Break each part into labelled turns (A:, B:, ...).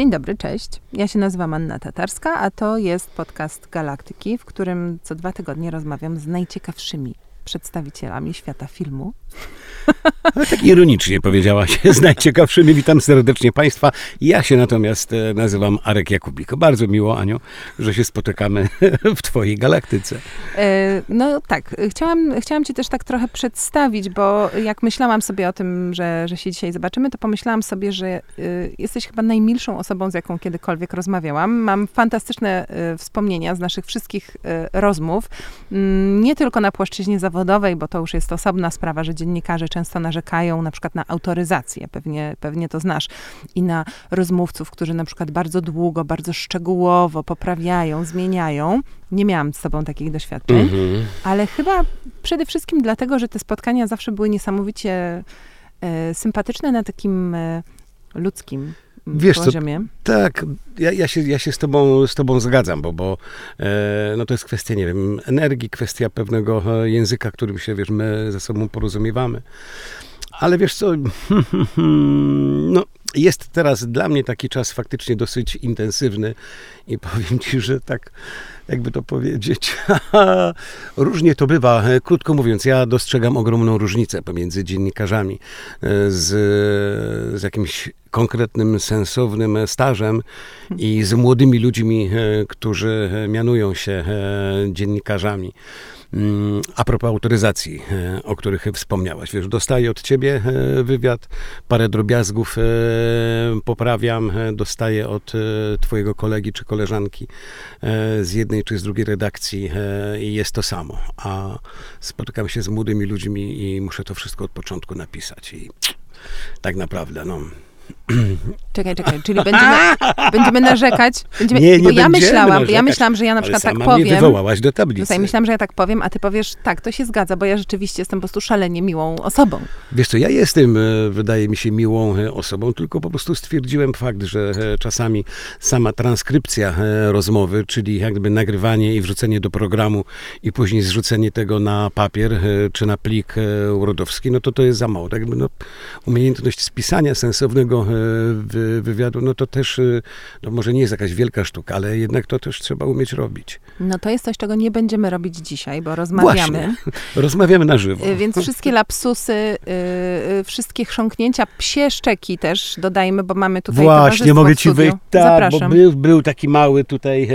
A: Dzień dobry, cześć. Ja się nazywam Anna Tatarska, a to jest podcast Galaktyki, w którym co dwa tygodnie rozmawiam z najciekawszymi przedstawicielami świata filmu.
B: Ale tak ironicznie powiedziałaś, z najciekawszymi. Witam serdecznie Państwa. Ja się natomiast e, nazywam Arek Jakubik. Bardzo miło, Aniu, że się spotykamy w Twojej galaktyce.
A: E, no tak, chciałam, chciałam Ci też tak trochę przedstawić, bo jak myślałam sobie o tym, że, że się dzisiaj zobaczymy, to pomyślałam sobie, że y, jesteś chyba najmilszą osobą, z jaką kiedykolwiek rozmawiałam. Mam fantastyczne wspomnienia z naszych wszystkich rozmów, mm, nie tylko na płaszczyźnie zawodowej, bo to już jest osobna sprawa, że dziennikarze często narzekają na przykład na autoryzację, pewnie, pewnie to znasz, i na rozmówców, którzy na przykład bardzo długo, bardzo szczegółowo poprawiają, zmieniają. Nie miałam z sobą takich doświadczeń,
B: Mhm.
A: ale chyba przede wszystkim dlatego, że te spotkania zawsze były niesamowicie e, sympatyczne na takim e, ludzkim
B: Wiesz co,
A: poziomie.
B: Tak, ja, ja, się, ja się z tobą, z tobą zgadzam, bo, bo e, no to jest kwestia, nie wiem, energii, kwestia pewnego języka, którym się, wiesz, my ze sobą porozumiewamy. Ale wiesz co, no jest teraz dla mnie taki czas faktycznie dosyć intensywny i powiem ci, że tak, jakby to powiedzieć, różnie to bywa. Krótko mówiąc, ja dostrzegam ogromną różnicę pomiędzy dziennikarzami e, z, z jakimś konkretnym, sensownym stażem i z młodymi ludźmi, e, którzy mianują się e, dziennikarzami. Mm, A propos autoryzacji, e, o których wspomniałaś, wiesz, dostaję od ciebie e, wywiad, parę drobiazgów e, poprawiam, dostaję od twojego kolegi czy koleżanki z jednej czy z drugiej redakcji i jest to samo. A spotykam się z młodymi ludźmi i muszę to wszystko od początku napisać i tak naprawdę, no,
A: Czekaj, czekaj, czyli będziemy, będziemy narzekać. Będziemy,
B: Nie, nie
A: bo ja myślałam, bo ja
B: narzekać,
A: myślałam, że ja na przykład tak powiem.
B: mnie wywołałaś do tablicy.
A: Tutaj myślałam, że ja tak powiem, a ty powiesz, tak, to się zgadza, bo ja rzeczywiście jestem po prostu szalenie miłą osobą.
B: Wiesz co, ja jestem, e, wydaje mi się, miłą e, osobą, tylko po prostu stwierdziłem fakt, że e, czasami sama transkrypcja rozmowy, czyli jakby nagrywanie i wrzucenie do programu i później zrzucenie tego na papier czy na plik wordowski, no to to jest za mało. Tak jakby, no, umiejętność spisania sensownego wywiadu, no to też, e, no może nie jest jakaś wielka sztuka, ale jednak to też trzeba umieć robić.
A: No to jest coś, czego nie będziemy robić dzisiaj, bo rozmawiamy.
B: Właśnie. Rozmawiamy na żywo.
A: Y, Więc wszystkie lapsusy, y, y, wszystkie chrząknięcia, psie szczeki też dodajmy, bo mamy tutaj
B: Właśnie, mogę ci wyjść. Tak, bo był, był taki mały tutaj e,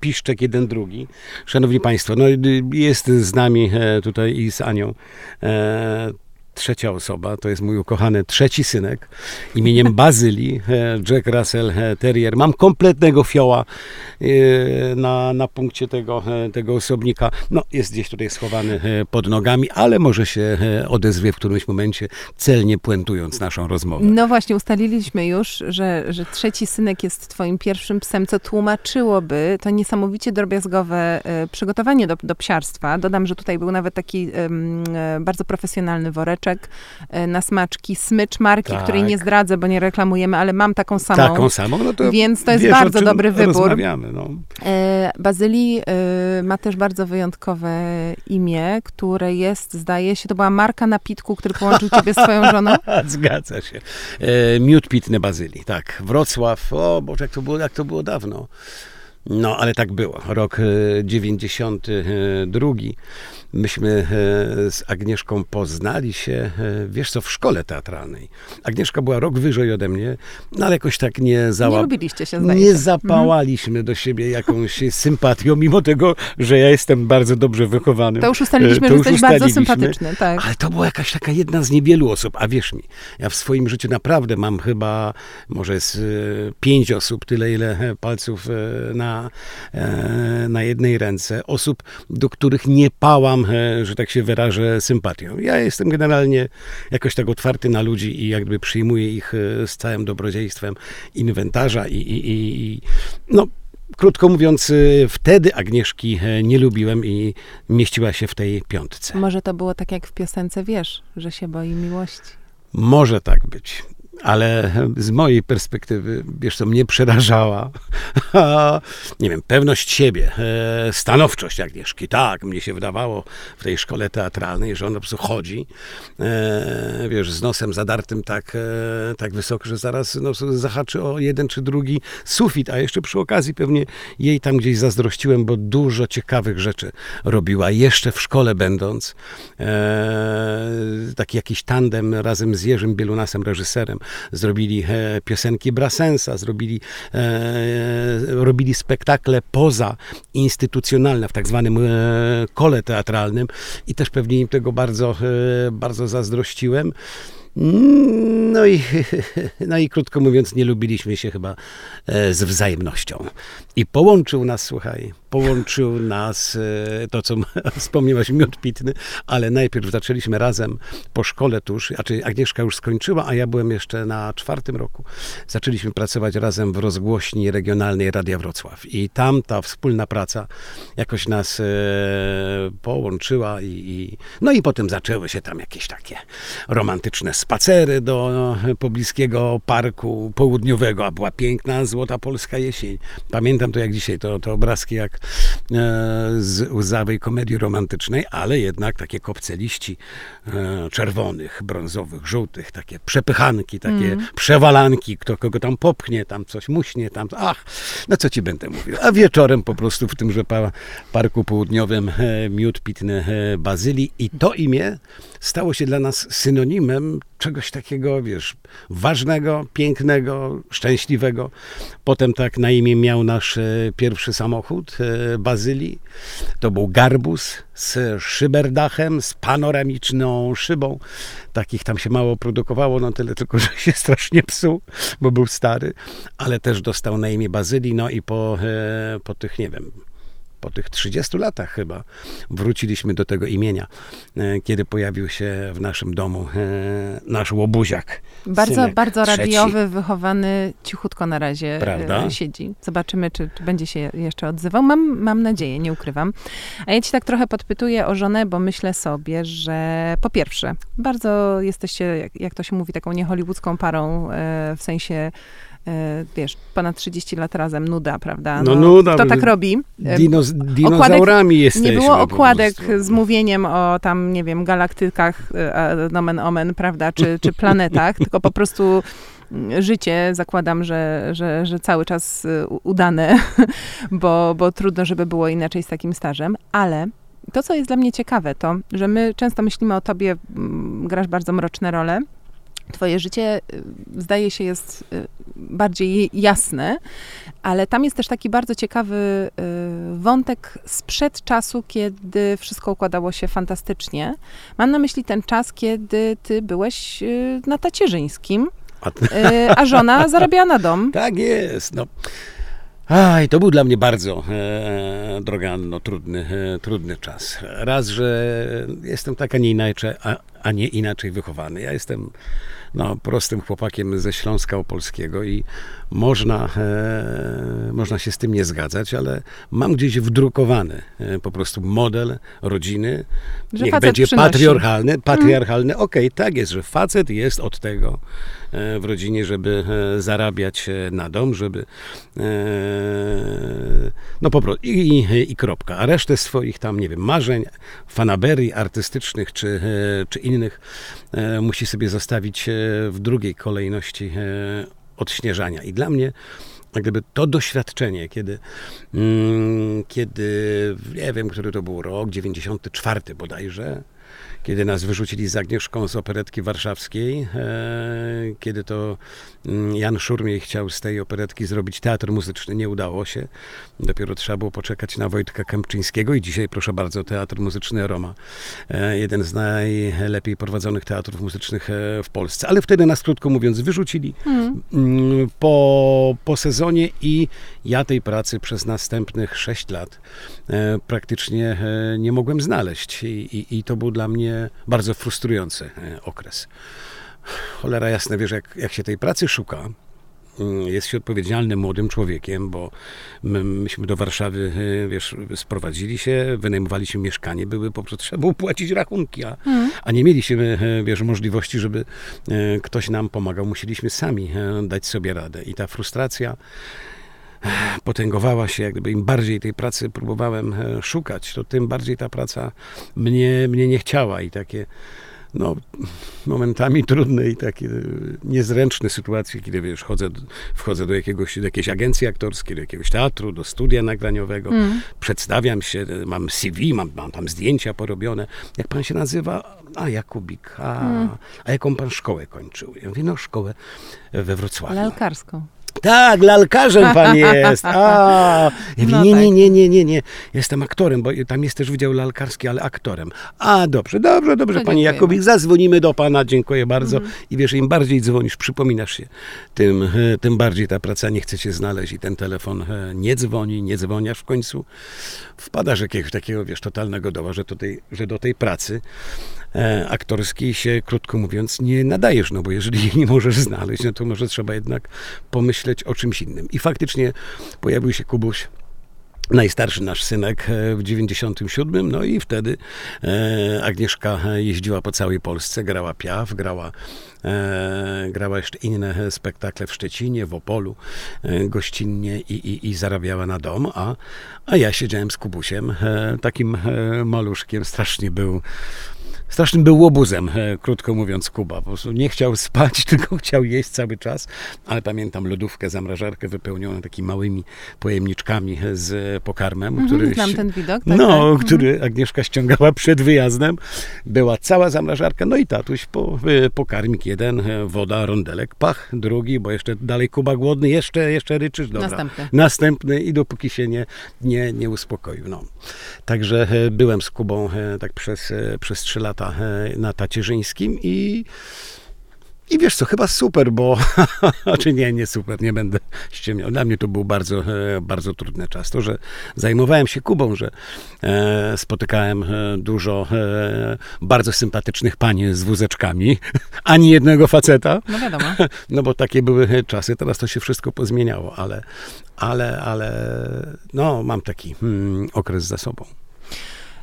B: piszczek, jeden drugi. Szanowni Państwo, no y, jest z nami e, tutaj i z Anią. Trzecia osoba, to jest mój ukochany trzeci synek, imieniem Bazyli, Jack Russell Terrier. Mam kompletnego fioła e, na, na punkcie tego, tego osobnika. No, jest gdzieś tutaj schowany pod nogami, ale może się odezwie w którymś momencie, celnie puentując naszą rozmowę.
A: No właśnie, ustaliliśmy już, że, że trzeci synek jest twoim pierwszym psem, co tłumaczyłoby to niesamowicie drobiazgowe e, przygotowanie do, do psiarstwa. Dodam, że tutaj był nawet taki e, bardzo profesjonalny woreczek e, na smaczki, smycz marki,
B: Tak.
A: której nie zdradzę, bo nie reklamujemy, ale mam taką samą.
B: Taką samą, no to
A: Więc to jest
B: wiesz,
A: bardzo dobry wybór.
B: No.
A: E, Bazylii e, ma też bardzo wyjątkowe imię, które jest, zdaje się, to była marka napitku, który połączył ciebie z twoją żoną.
B: Zgadza się. E, miód pitny bazylii, tak. Wrocław, o Boże, jak to było, jak to było dawno. No, ale tak było. Rok e, 92. Myśmy e, z Agnieszką poznali się, e, wiesz co, w szkole teatralnej. Agnieszka była rok wyżej ode mnie, no ale jakoś tak nie
A: Nie
B: załapała.
A: lubiliście się, zdaje
B: Nie.
A: Mhm.
B: zapałaliśmy do siebie jakąś sympatią, mimo tego, że ja jestem bardzo dobrze wychowany.
A: To już ustaliliśmy,
B: E,
A: że
B: już
A: jesteś bardzo sympatyczny, tak.
B: Ale to była jakaś taka jedna z niewielu osób. A wierz mi, ja w swoim życiu naprawdę mam chyba może z e, pięć osób, tyle ile e, palców e, na, e, na jednej ręce. Osób, do których nie pałam, e, że tak się wyrażę, sympatią. Ja jestem generalnie jakoś tak otwarty na ludzi i jakby przyjmuję ich e, z całym dobrodziejstwem inwentarza i, i, i, no, Krótko mówiąc, wtedy Agnieszki nie lubiłem i mieściła się w tej piątce.
A: Może to było tak jak w piosence, wiesz, że się boi miłości.
B: Może tak być. Ale z mojej perspektywy, wiesz co, mnie przerażała, nie wiem, pewność siebie, e, stanowczość Agnieszki. Tak, mnie się wydawało w tej szkole teatralnej, że ona po prostu chodzi, e, wiesz, z nosem zadartym tak, e, tak wysoko, że zaraz no, zahaczy o jeden czy drugi sufit, a jeszcze przy okazji pewnie jej tam gdzieś zazdrościłem, bo dużo ciekawych rzeczy robiła, jeszcze w szkole będąc. taki jakiś tandem razem z Jerzym Bielunasem, reżyserem, zrobili e, piosenki Brassensa, zrobili, e, robili spektakle poza instytucjonalne w tak zwanym e, kole teatralnym i też pewnie im tego bardzo, bardzo zazdrościłem. No i, no i krótko mówiąc, nie lubiliśmy się chyba z wzajemnością. I połączył nas, słuchaj, połączył nas e, to, co wspomniałaś, miód pitny, ale najpierw zaczęliśmy razem po szkole tuż, znaczy Agnieszka już skończyła, a ja byłem jeszcze na czwartym roku. Zaczęliśmy pracować razem w rozgłośni regionalnej Radia Wrocław i tam ta wspólna praca jakoś nas e, połączyła i, i no i potem zaczęły się tam jakieś takie romantyczne spacery do pobliskiego parku południowego, a była piękna, złota polska jesień. Pamiętam to jak dzisiaj, to, to obrazki jak E, z łzawej komedii romantycznej, ale jednak takie kopce liści e, czerwonych, brązowych, żółtych, takie przepychanki, takie mm. przewalanki, kto kogo tam popchnie, tam coś muśnie, tam, ach, no co ci będę mówił. A wieczorem po prostu w tymże parku południowym e, miód pitny bazylii i to imię stało się dla nas synonimem czegoś takiego, wiesz, ważnego, pięknego, szczęśliwego. Potem tak na imię miał nasz pierwszy samochód, E, bazylii. To był garbus z szyberdachem, z panoramiczną szybą. Takich tam się mało produkowało, no tyle tylko, że się strasznie psuł, bo był stary, ale też dostał na imię bazylii, no i po, e, po tych, nie wiem, po tych 30 latach chyba wróciliśmy do tego imienia, e, kiedy pojawił się w naszym domu e, nasz łobuziak.
A: Bardzo, bardzo radiowy, wychowany, cichutko na razie e, Prawda? siedzi. Zobaczymy, czy, czy, będzie się jeszcze odzywał. Mam, mam nadzieję, nie ukrywam. A ja ci tak trochę podpytuję o żonę, bo myślę sobie, że po pierwsze, bardzo jesteście, jak, jak to się mówi, taką niehollywoodzką parą, w sensie wiesz, ponad 30 lat razem, nuda, prawda?
B: No, no nuda.
A: Kto tak robi?
B: E, Dinos, dinozaurami okładek, jesteśmy.
A: Nie było okładek z mówieniem o tam, nie wiem, galaktykach, e, nomen omen, prawda, czy, czy planetach, tylko po prostu życie zakładam, że, że, że cały czas udane, bo, bo trudno, żeby było inaczej z takim stażem, ale to, co jest dla mnie ciekawe, to, że my często myślimy o tobie, grasz bardzo mroczne role, Twoje życie, y, zdaje się, jest y, bardziej jasne, ale tam jest też taki bardzo ciekawy y, wątek sprzed czasu, kiedy wszystko układało się fantastycznie. Mam na myśli ten czas, kiedy ty byłeś na tacierzyńskim, a żona zarabiała na dom.
B: Tak jest. No. Aj, to był dla mnie bardzo, e, droga Anno, trudny, e, trudny czas. Raz, że jestem tak, a nie inaczej, a, a nie inaczej wychowany. Ja jestem no, prostym chłopakiem ze Śląska Opolskiego i można, e, można się z tym nie zgadzać, ale mam gdzieś wdrukowany e, po prostu model rodziny. Że Niech będzie przynosi. patriarchalny, patriarchalny. Mm. Okej, okay, tak jest, że facet jest od tego w rodzinie, żeby e, zarabiać e, na dom, żeby e, no po prostu i, i, i, kropka. A resztę swoich tam, nie wiem, marzeń, fanaberii artystycznych czy, czy innych musi sobie zostawić w drugiej kolejności odśnieżania. I dla mnie gdyby to doświadczenie, kiedy, mm, kiedy nie wiem, który to był rok, 94 bodajże, kiedy nas wyrzucili z Agnieszką z operetki warszawskiej, e, kiedy to mm, Jan Szurmiej chciał z tej operetki zrobić teatr muzyczny, nie udało się. Dopiero trzeba było poczekać na Wojtka Kępczyńskiego i dzisiaj, proszę bardzo, Teatr Muzyczny Roma. E, jeden z najlepiej prowadzonych teatrów muzycznych e, w Polsce. Ale wtedy nas, krótko mówiąc, wyrzucili hmm. Mm, po, po sezonie i ja tej pracy przez następnych sześć lat praktycznie nie mogłem znaleźć. I, i, i to był dla mnie bardzo frustrujący e, okres. Cholera jasne, wiesz, jak, jak się tej pracy szuka, mm, jest się odpowiedzialnym młodym człowiekiem, bo my, myśmy do Warszawy, e, wiesz, sprowadzili się, wynajmowaliśmy mieszkanie, były po prostu, trzeba było płacić rachunki, a,
A: Mm.
B: a nie mieliśmy, e, wiesz, możliwości, żeby ktoś nam pomagał. Musieliśmy sami dać sobie radę. I ta frustracja potęgowała się, jak gdyby im bardziej tej pracy próbowałem e, szukać, to tym bardziej ta praca mnie, mnie nie chciała i takie no, momentami trudne i takie e, niezręczne sytuacje, kiedy wiesz, chodzę, wchodzę do, jakiegoś, do jakiejś agencji aktorskiej, do jakiegoś teatru, do studia nagraniowego,
A: Mm.
B: przedstawiam się, e, mam CV, mam, mam tam zdjęcia porobione. Jak pan się nazywa? A, Jakubik. A,
A: Mm.
B: a jaką pan szkołę kończył? Ja mówię, no szkołę we Wrocławiu.
A: Lalkarską.
B: Tak, lalkarzem pan jest. A, ja
A: No
B: nie, nie,
A: tak.
B: nie, nie, nie, nie. Jestem aktorem, bo tam jest też wydział lalkarski, ale aktorem. A, dobrze, dobrze, dobrze,
A: To
B: panie. Jakubik, zadzwonimy do pana, dziękuję bardzo. I wiesz, im bardziej dzwonisz, przypominasz się, tym, e, tym bardziej ta praca nie chce cię znaleźć i ten telefon e, nie dzwoni, nie dzwoniasz w końcu. Wpadasz jakiegoś takiego, wiesz, totalnego doła, że, do tej, że do tej pracy aktorskiej się, krótko mówiąc, nie nadajesz, no bo jeżeli jej nie możesz znaleźć, no to może trzeba jednak pomyśleć o czymś innym. I faktycznie pojawił się Kubuś, najstarszy nasz synek e, w 97, no i wtedy e, Agnieszka jeździła po całej Polsce, grała Piaf, grała, e, grała jeszcze inne spektakle w Szczecinie, w Opolu, e, gościnnie i, i, i zarabiała na dom, a, a ja siedziałem z Kubusiem, e, takim e, maluszkiem, strasznie był Strasznym był łobuzem, e, krótko mówiąc, Kuba. Po prostu nie chciał spać, tylko chciał jeść cały czas. Ale pamiętam lodówkę, zamrażarkę wypełnioną takimi małymi pojemniczkami z pokarmem,
A: Mhm,
B: który,
A: znam ten widok. Tak,
B: no,
A: tak. Mhm.
B: który Agnieszka ściągała przed wyjazdem. Była cała zamrażarka, no i tatuś po, e, pokarmik jeden, e, woda, rondelek, pach, drugi, bo jeszcze dalej Kuba głodny, jeszcze, jeszcze ryczysz, dobra.
A: Następny.
B: Następny i dopóki się nie, nie, nie uspokoił. No. Także e, byłem z Kubą e, tak przez, e, przez trzy lata e, na tacierzyńskim i i wiesz co, chyba super, bo czy nie, nie super, nie będę ściemniał. Dla mnie to był bardzo, e, bardzo trudny czas. To, że zajmowałem się Kubą, że e, spotykałem e, dużo e, bardzo sympatycznych pań z wózeczkami, ani jednego faceta,
A: No wiadomo.
B: no bo takie były czasy, teraz to się wszystko pozmieniało, ale, ale, ale no, mam taki hmm, okres za sobą.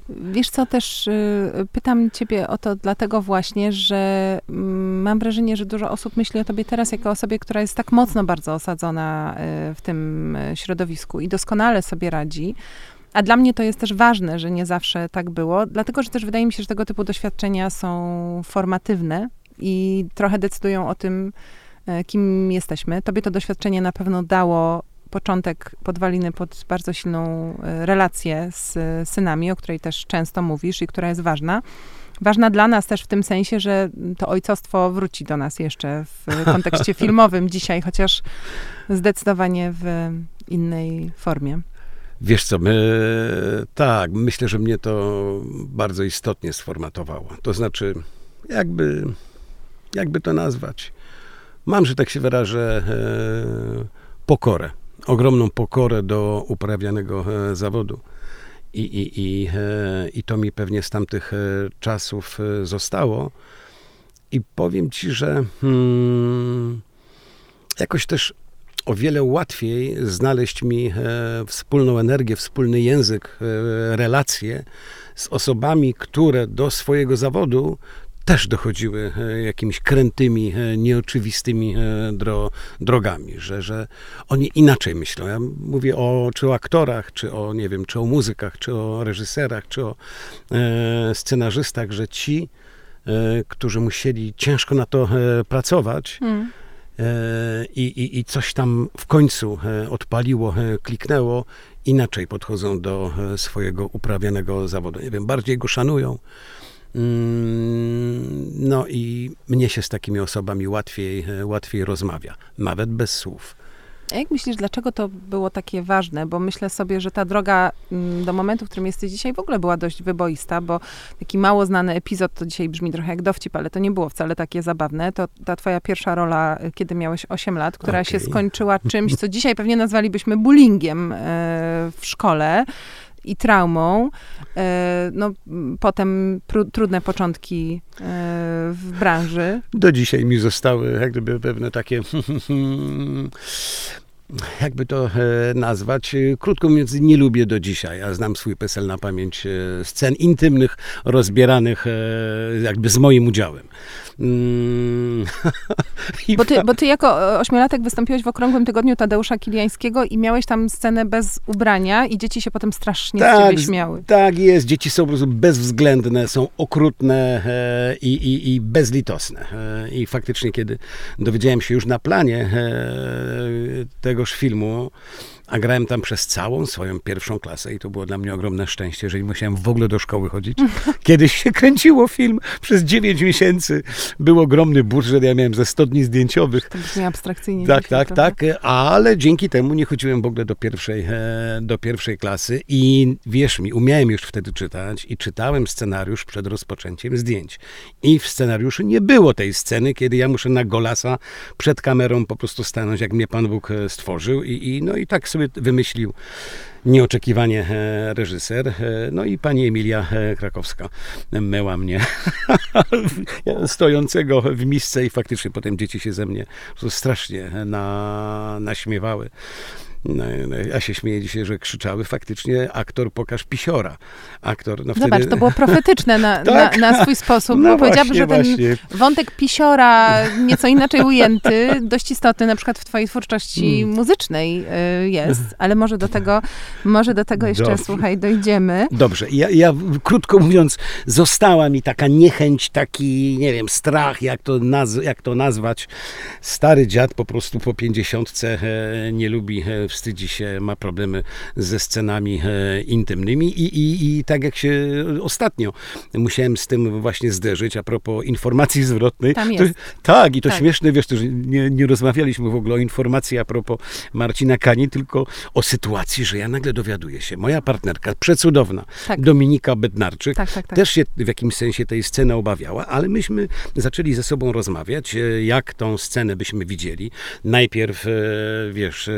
A: Wiesz co, też y, pytam ciebie o to dlatego właśnie, że mm, mam wrażenie, że dużo osób myśli o tobie teraz jako osobie, która jest tak mocno bardzo osadzona y, w tym y, środowisku i doskonale sobie radzi. A dla mnie to jest też ważne, że nie zawsze tak było, dlatego że też wydaje mi się, że tego typu doświadczenia są formatywne i trochę decydują o tym, kim jesteśmy. Tobie to doświadczenie na pewno dało początek podwaliny pod bardzo silną e, relację z e, synami, o której też często mówisz i która jest ważna. Ważna dla nas też w tym sensie, że to ojcostwo wróci do nas jeszcze w kontekście filmowym dzisiaj, chociaż zdecydowanie w innej formie.
B: Wiesz co, my, tak, myślę, że mnie to bardzo istotnie sformatowało. To znaczy, jakby, jakby to nazwać? Mam, że tak się wyrażę, e, pokorę. Ogromną pokorę do uprawianego e, zawodu. I, i, i, e, I to mi pewnie z tamtych e, czasów zostało. I powiem ci, że hmm, jakoś też o wiele łatwiej znaleźć mi wspólną energię, wspólny język, relacje z osobami, które do swojego zawodu też dochodziły e, jakimiś krętymi, e, nieoczywistymi e, dro, drogami, że, że oni inaczej myślą. Ja mówię o, czy o aktorach, czy o, nie wiem, czy o muzykach, czy o reżyserach, czy o e, scenarzystach, że ci, e, którzy musieli ciężko na to e, pracować. E, i, i, i coś tam w końcu odpaliło, kliknęło, inaczej podchodzą do swojego uprawianego zawodu. Nie wiem, bardziej go szanują. Mm, No i mnie się z takimi osobami łatwiej, e, łatwiej rozmawia, nawet bez słów.
A: A jak myślisz, dlaczego to było takie ważne? Bo myślę sobie, że ta droga mm, do momentu, w którym jesteś dzisiaj, w ogóle była dość wyboista, bo taki mało znany epizod, to dzisiaj brzmi trochę jak dowcip, ale to nie było wcale takie zabawne. To ta twoja pierwsza rola, y, kiedy miałeś 8 lat, która się
B: Okej.
A: skończyła czymś, co dzisiaj pewnie nazwalibyśmy bullyingiem e, w szkole. I traumą. E, no, potem trudne początki e, w branży.
B: Do dzisiaj mi zostały jak gdyby pewne takie jakby to e, nazwać, krótko mówiąc, nie lubię do dzisiaj, a znam swój PESEL na pamięć scen intymnych, rozbieranych jakby z moim udziałem. Mm.
A: Bo ty, bo ty jako ośmiolatek wystąpiłeś w Okrągłym Tygodniu Tadeusza Kiliańskiego i miałeś tam scenę bez ubrania i dzieci się potem strasznie tak, z ciebie śmiały.
B: Tak jest, dzieci są po prostu bezwzględne, są okrutne e, i, i, i bezlitosne. E, I faktycznie, kiedy dowiedziałem się już na planie e, tegoż filmu, a grałem tam przez całą swoją pierwszą klasę i to było dla mnie ogromne szczęście, że nie musiałem w ogóle do szkoły chodzić. Kiedyś się kręciło film przez 9 miesięcy, był ogromny budżet, ja miałem ze 100 dni zdjęciowych.
A: To brzmi abstrakcyjnie.
B: Tak, tak, tak, ale dzięki temu nie chodziłem w ogóle do pierwszej, e, do pierwszej klasy i wierz mi, umiałem już wtedy czytać i czytałem scenariusz przed rozpoczęciem zdjęć. I w scenariuszu nie było tej sceny, kiedy ja muszę na golasa przed kamerą po prostu stanąć, jak mnie Pan Bóg e, stworzył i, i no i tak sobie wymyślił nieoczekiwanie e, reżyser. E, no i pani Emilia e, Krakowska myła mnie stojącego w misce i faktycznie potem dzieci się ze mnie strasznie na, naśmiewały. No, no, ja się śmieję dzisiaj, że krzyczały faktycznie aktor pokaż pisiora. Aktor,
A: no Zobacz, to było profetyczne na, tak? na, na swój sposób. No, no Powiedziałabym, że ten właśnie. wątek pisiora, nieco inaczej ujęty, dość istotny na przykład w twojej twórczości mm. muzycznej y, jest, ale może do tego, może do tego jeszcze, Dobrze. słuchaj, dojdziemy.
B: Dobrze. Ja, ja, krótko mówiąc, została mi taka niechęć, taki, nie wiem, strach, jak to, naz jak to nazwać. Stary dziad po prostu po pięćdziesiątce e, nie lubi e, wstydzi się, ma problemy ze scenami e, intymnymi i, i, i tak jak się ostatnio musiałem z tym właśnie zderzyć, a propos informacji zwrotnej.
A: Tam jest.
B: To, tak, i to tak. śmieszne, wiesz, to, że nie, nie rozmawialiśmy w ogóle o informacji a propos Marcina Kani, tylko o sytuacji, że ja nagle dowiaduję się, moja partnerka, przecudowna, tak. Dominika Bednarczyk, tak, tak, tak. też się w jakimś sensie tej sceny obawiała, ale myśmy zaczęli ze sobą rozmawiać, e, jak tą scenę byśmy widzieli. Najpierw, e, wiesz,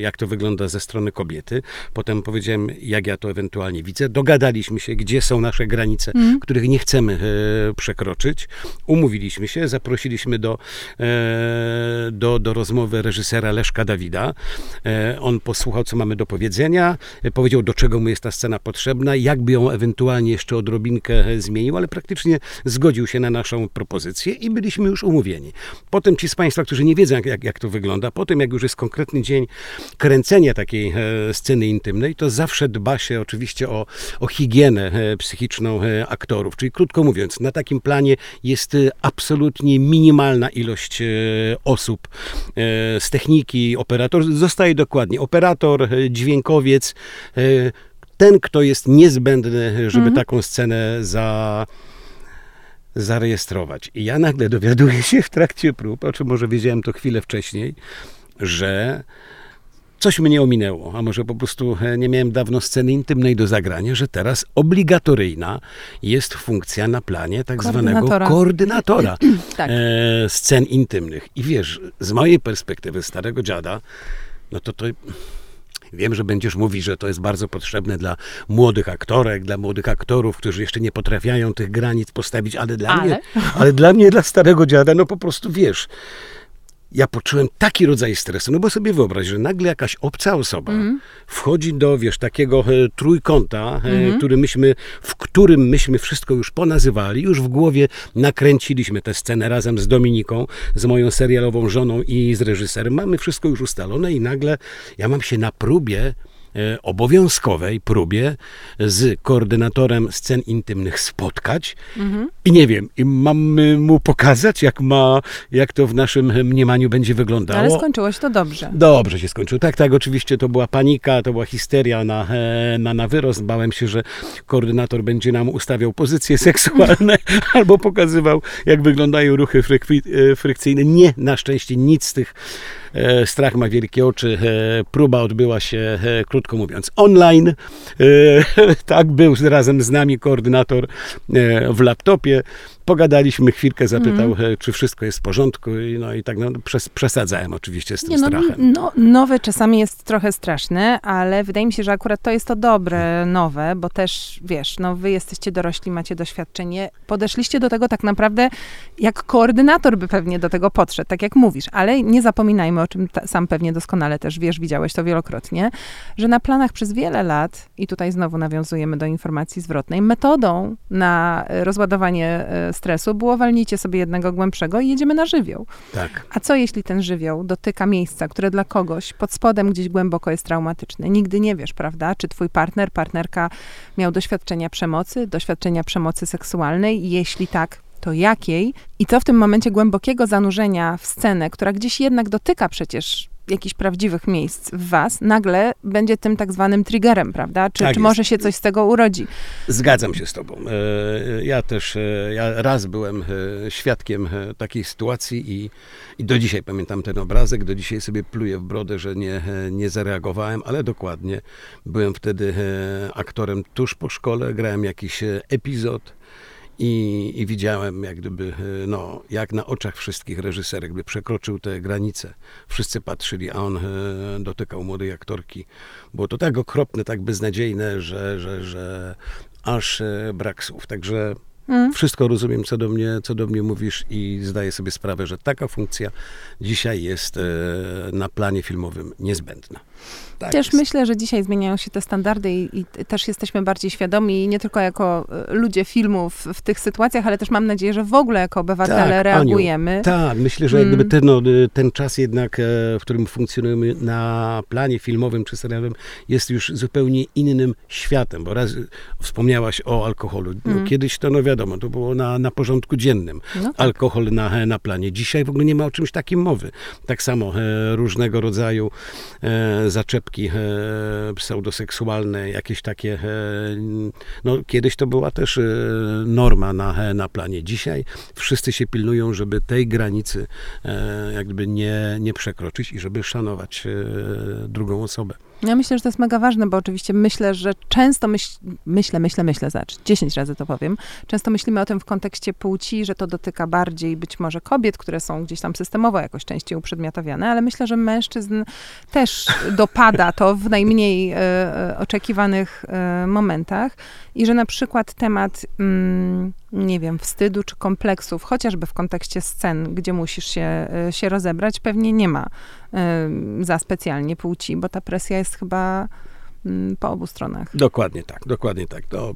B: jak to wygląda ze strony kobiety. Potem powiedziałem, jak ja to ewentualnie widzę. Dogadaliśmy się, gdzie są nasze granice, mm. których nie chcemy e, przekroczyć. Umówiliśmy się, zaprosiliśmy do, e, do, do rozmowy reżysera Leszka Dawida. E, on posłuchał, co mamy do powiedzenia, e, powiedział, do czego mu jest ta scena potrzebna, jakby ją ewentualnie jeszcze odrobinkę e, zmienił, ale praktycznie zgodził się na naszą propozycję i byliśmy już umówieni. Potem ci z Państwa, którzy nie wiedzą, jak, jak, jak to wygląda, potem jak już jest konkretny dzień kręcenia takiej e, sceny intymnej, to zawsze dba się oczywiście o, o higienę e, psychiczną e, aktorów. Czyli krótko mówiąc, na takim planie jest absolutnie minimalna ilość osób z techniki, operator. Zostaje dokładnie operator, dźwiękowiec, ten, kto jest niezbędny, żeby mhm. taką scenę za zarejestrować. I ja nagle dowiaduję się w trakcie prób, o czym może wiedziałem to chwilę wcześniej, że coś mnie ominęło, a może po prostu e, nie miałem dawno sceny intymnej do zagrania, że teraz obligatoryjna jest funkcja na planie tak zwanego koordynatora tak. e, scen intymnych. I wiesz, z mojej perspektywy starego dziada, no to to Wiem, że będziesz mówić, że to jest bardzo potrzebne dla młodych aktorek, dla młodych aktorów, którzy jeszcze nie potrafiają tych granic postawić, ale dla ale? mnie, ale dla mnie, dla starego dziada, no po prostu wiesz, ja poczułem taki rodzaj stresu, no bo sobie wyobraź, że nagle jakaś obca osoba mm. wchodzi do, wiesz, takiego e, trójkąta, e, mm. który myśmy, w którym myśmy wszystko już ponazywali, już w głowie nakręciliśmy tę scenę razem z Dominiką, z moją serialową żoną i z reżyserem. Mamy wszystko już ustalone i nagle ja mam się na próbie obowiązkowej próbie z koordynatorem scen intymnych spotkać mhm. i nie wiem, i mam mu pokazać, jak ma, jak to w naszym mniemaniu będzie wyglądało.
A: Ale skończyło się to dobrze.
B: Dobrze się skończyło. Tak, tak, oczywiście to była panika, to była histeria na, e, na, na wyrost. Bałem się, że koordynator będzie nam ustawiał pozycje seksualne albo pokazywał, jak wyglądają ruchy e, frykcyjne. Nie, na szczęście nic z tych E, strach ma wielkie oczy. E, próba odbyła się, e, krótko mówiąc, online. Tak, był razem z nami koordynator w laptopie. Pogadaliśmy chwilkę, zapytał, mm. czy wszystko jest w porządku. I, no i tak no, przes, przesadzałem oczywiście z tym
A: Nie, no,
B: strachem.
A: No, nowe czasami jest trochę straszne, ale wydaje mi się, że akurat to jest to dobre, nowe, bo też, wiesz, no wy jesteście dorośli, macie doświadczenie. Podeszliście do tego tak naprawdę, jak koordynator by pewnie do tego podszedł, tak jak mówisz. Ale nie zapominajmy, o czym sam pewnie doskonale też wiesz, widziałeś to wielokrotnie, że na planach przez wiele lat, i tutaj znowu nawiązujemy do informacji zwrotnej, metodą na rozładowanie e, stresu było walnijcie sobie jednego głębszego i jedziemy na żywioł.
B: Tak.
A: A co jeśli ten żywioł dotyka miejsca, które dla kogoś pod spodem gdzieś głęboko jest traumatyczne? Nigdy nie wiesz, prawda? Czy twój partner, partnerka miał doświadczenia przemocy, doświadczenia przemocy seksualnej? Jeśli tak, to jakiej? I co w tym momencie głębokiego zanurzenia w scenę, która gdzieś jednak dotyka przecież jakichś prawdziwych miejsc w was, nagle będzie tym tak zwanym triggerem, prawda? Czy,
B: Tak
A: czy może się coś z tego urodzi?
B: Zgadzam się z tobą. E, Ja też, e, ja raz byłem e, świadkiem takiej sytuacji i, i do dzisiaj pamiętam ten obrazek, do dzisiaj sobie pluję w brodę, że nie, nie zareagowałem, ale dokładnie. Byłem wtedy aktorem tuż po szkole, grałem jakiś epizod i, i widziałem jak gdyby, e, no, jak na oczach wszystkich reżyserek by przekroczył te granice. Wszyscy patrzyli, a on e, dotykał młodej aktorki. Było to tak okropne, tak beznadziejne, że, że, że aż e, brak słów. Także
A: Mm.
B: wszystko rozumiem, co do, mnie, co do mnie mówisz i zdaję sobie sprawę, że taka funkcja dzisiaj jest e, na planie filmowym niezbędna. Tak
A: Też
B: jest.
A: myślę, że dzisiaj zmieniają się te standardy i, i też jesteśmy bardziej świadomi, nie tylko jako e, ludzie filmów w tych sytuacjach, ale też mam nadzieję, że w ogóle jako obywatele
B: Tak,
A: reagujemy.
B: Tak, myślę, że
A: Mm.
B: gdyby ten, no, ten czas jednak, e, w którym funkcjonujemy na planie filmowym czy serialowym, jest już zupełnie innym światem, bo raz wspomniałaś o alkoholu. No,
A: Mm.
B: Kiedyś to, no wiadomo, to było na, na porządku dziennym.
A: No tak.
B: Alkohol na, na planie. Dzisiaj w ogóle nie ma o czymś takim mowy. Tak samo e, różnego rodzaju e, zaczepki e, pseudoseksualne, jakieś takie, e, no kiedyś to była też e, norma na, na planie. Dzisiaj wszyscy się pilnują, żeby tej granicy e, jakby nie, nie przekroczyć i żeby szanować e, drugą osobę.
A: Ja myślę, że to jest mega ważne, bo oczywiście myślę, że często myśl, myślę, myślę, myślę, zacz, 10 razy to powiem. Często myślimy o tym w kontekście płci, że to dotyka bardziej być może kobiet, które są gdzieś tam systemowo jakoś częściej uprzedmiotowiane, ale myślę, że mężczyzn też dopada to w najmniej e, e, oczekiwanych e, momentach i że na przykład temat, mm, nie wiem, wstydu czy kompleksów, chociażby w kontekście scen, gdzie musisz się, e, się rozebrać, pewnie nie ma e, za specjalnie płci, bo ta presja jest chyba mm, po obu stronach.
B: Dokładnie tak, dokładnie tak. To,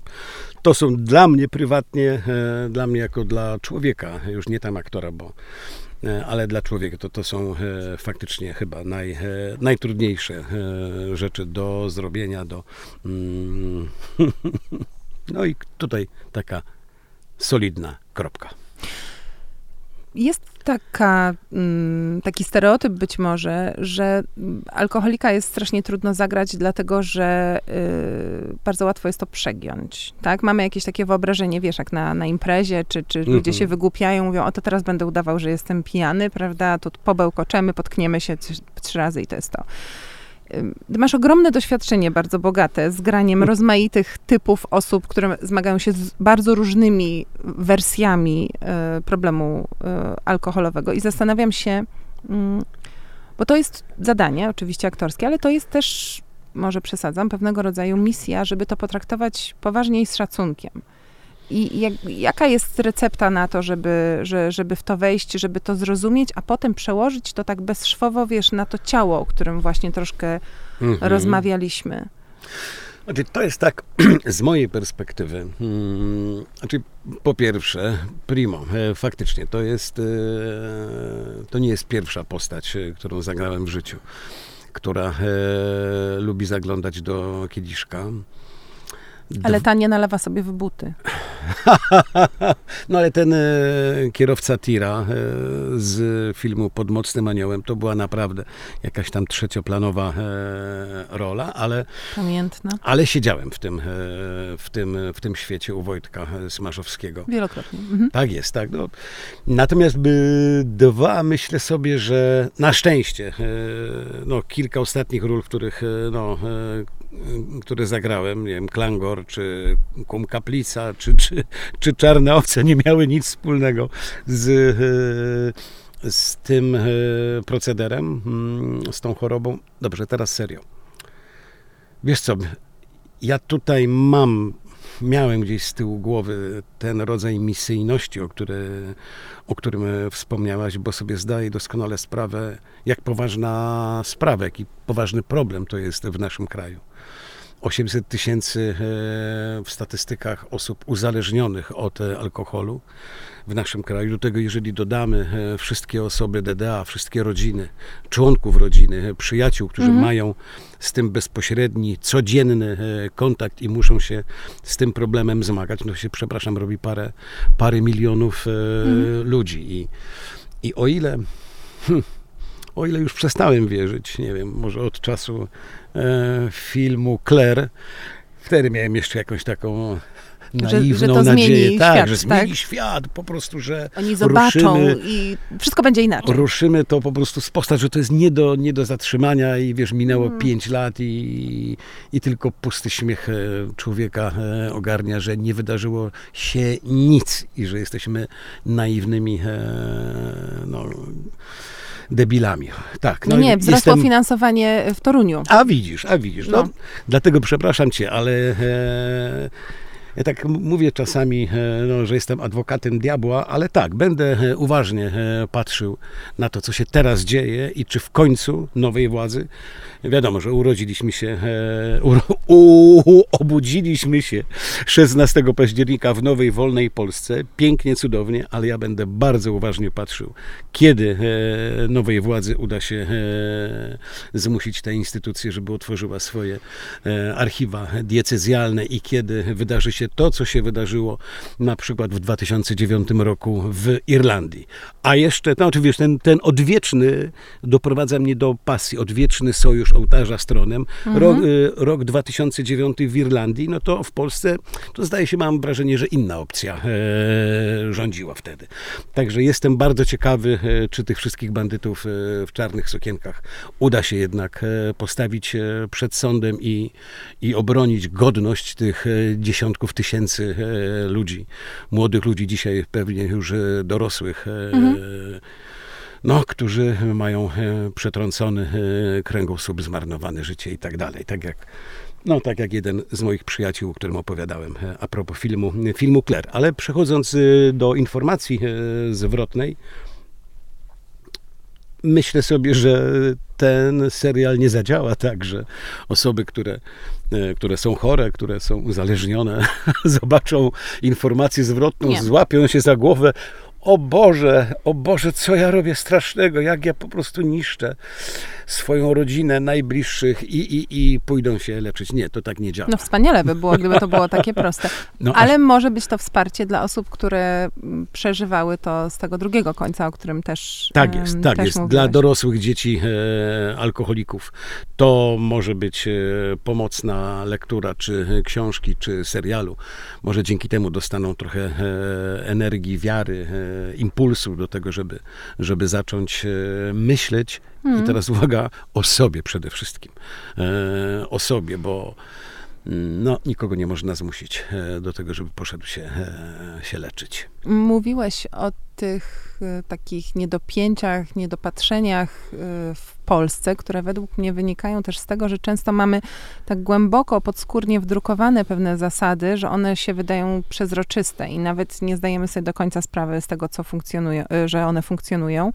B: to są dla mnie prywatnie, e, dla mnie jako dla człowieka, już nie tam aktora, bo ale dla człowieka to, to są faktycznie chyba naj, najtrudniejsze rzeczy do zrobienia, do mm, no i tutaj taka solidna kropka.
A: Jest taka, mm, taki stereotyp być może, że mm, alkoholika jest strasznie trudno zagrać, dlatego że y, bardzo łatwo jest to przegiąć. Tak? Mamy jakieś takie wyobrażenie, wiesz, jak na, na imprezie, czy, czy ludzie
B: Mhm.
A: się wygłupiają, mówią, o to teraz będę udawał, że jestem pijany, prawda? Tu pobełkoczemy, potkniemy się trzy, trzy razy i to jest to. Ty masz ogromne doświadczenie, bardzo bogate, z graniem rozmaitych typów osób, które zmagają się z bardzo różnymi wersjami e, problemu e, alkoholowego. I zastanawiam się, mm, bo to jest zadanie, oczywiście aktorskie, ale to jest też, może przesadzam, pewnego rodzaju misja, żeby to potraktować poważnie i z szacunkiem. I jak, jaka jest recepta na to, żeby, że, żeby w to wejść, żeby to zrozumieć, a potem przełożyć to tak bezszwowo, wiesz, na to ciało, o którym właśnie troszkę
B: Mhm.
A: rozmawialiśmy.
B: Znaczy, to jest tak z mojej perspektywy. Hmm, znaczy, po pierwsze, primo, e, faktycznie to jest, e, to nie jest pierwsza postać, e, którą zagrałem w życiu, która lubi zaglądać do kieliszka.
A: Ale ta nie nalewa sobie w buty.
B: No ale ten e, kierowca tira e, z filmu Pod mocnym aniołem to była naprawdę jakaś tam trzecioplanowa e, rola, ale
A: Pamiętna.
B: Ale siedziałem w tym, e, w tym, w tym świecie u Wojtka e, Smaszowskiego.
A: Wielokrotnie. Mhm.
B: Tak jest, tak. No. Natomiast by dwa, myślę sobie, że na szczęście, e, no, kilka ostatnich ról, w których no, które zagrałem, nie wiem, Klangor, czy Kum Kaplica, czy, czy, czy Czarne Owce nie miały nic wspólnego z, e, z tym e, procederem, mm, z tą chorobą. Dobrze, teraz serio. Wiesz co, ja tutaj mam miałem gdzieś z tyłu głowy ten rodzaj misyjności, o, który, o którym wspomniałaś, bo sobie zdaję doskonale sprawę, jak poważna sprawa, jaki poważny problem to jest w naszym kraju. 800 tysięcy e, w statystykach osób uzależnionych od e, alkoholu w naszym kraju. Do tego, jeżeli dodamy e, wszystkie osoby DDA, wszystkie rodziny, członków rodziny, przyjaciół, którzy mhm. mają z tym bezpośredni, codzienny kontakt i muszą się z tym problemem zmagać, no się, przepraszam, robi parę, parę milionów mhm. ludzi. I, I o ile... Hmm, o ile już przestałem wierzyć, nie wiem, może od czasu e, filmu Claire, wtedy miałem jeszcze jakąś taką naiwną że, że nadzieję, tak, świat, że zmieni tak? świat, po prostu, że
A: Oni zobaczą ruszymy, i wszystko będzie inaczej.
B: Ruszymy to po prostu z postać, że to jest nie do, nie do zatrzymania i wiesz, minęło hmm. pięć lat i, i tylko pusty śmiech e, człowieka e, ogarnia, że nie wydarzyło się nic i że jesteśmy naiwnymi e, no, debilami. Tak.
A: No, no nie, wzrosło jestem... finansowanie w Toruniu.
B: A widzisz, a widzisz. No. no dlatego przepraszam cię, ale e, ja tak mówię czasami, e, no, że jestem adwokatem diabła, ale tak, będę e, uważnie e, patrzył na to, co się teraz dzieje i czy w końcu nowej władzy, wiadomo, że urodziliśmy się, u, obudziliśmy się 16 października w nowej, wolnej Polsce, pięknie, cudownie, ale ja będę bardzo uważnie patrzył, kiedy nowej władzy uda się zmusić tę instytucję, żeby otworzyła swoje archiwa diecezjalne i kiedy wydarzy się się to, co się wydarzyło na przykład w 2009 roku w Irlandii. A jeszcze, no oczywiście, ten, ten odwieczny doprowadza mnie do pasji, odwieczny sojusz ołtarza z tronem. Mhm. Rok, y, rok 2009 w Irlandii, no to w Polsce, to zdaje się, mam wrażenie, że inna opcja e, rządziła wtedy. Także jestem bardzo ciekawy, e, czy tych wszystkich bandytów e, w czarnych sukienkach uda się jednak e, postawić przed sądem i, i obronić godność tych e, dziesiątków tysięcy e, ludzi, młodych ludzi, dzisiaj pewnie już e, dorosłych, e, mhm. no, którzy mają przetrącony kręgosłup, zmarnowane życie i tak dalej. Tak jak no, tak jak jeden z moich przyjaciół, o którym opowiadałem a propos filmu, filmu Claire. Ale przechodząc do informacji zwrotnej, myślę sobie, że ten serial nie zadziała tak, że osoby, które, które są chore, które są uzależnione, zobaczą informację zwrotną, nie. złapią się za głowę, o Boże, o Boże, co ja robię strasznego, jak ja po prostu niszczę swoją rodzinę, najbliższych i, i, i pójdą się leczyć. Nie, to tak nie działa.
A: No wspaniale by było, gdyby to było takie proste. No, Ale może być to wsparcie dla osób, które przeżywały to z tego drugiego końca, o którym też
B: Tak jest, tak jest. Mówiłeś. Dla dorosłych dzieci e, alkoholików to może być e, pomocna lektura, czy książki, czy serialu. Może dzięki temu dostaną trochę e, energii, wiary, e, impulsu do tego, żeby, żeby zacząć e, myśleć Hmm. I teraz uwaga, o sobie przede wszystkim. E, o sobie, bo mm, no, nikogo nie można zmusić e, do tego, żeby poszedł się, e, się leczyć.
A: Mówiłeś o tych e, takich niedopięciach, niedopatrzeniach e, w Polsce, które według mnie wynikają też z tego, że często mamy tak głęboko, podskórnie wdrukowane pewne zasady, że one się wydają przezroczyste i nawet nie zdajemy sobie do końca sprawy z tego, co funkcjonuje, e, że one funkcjonują.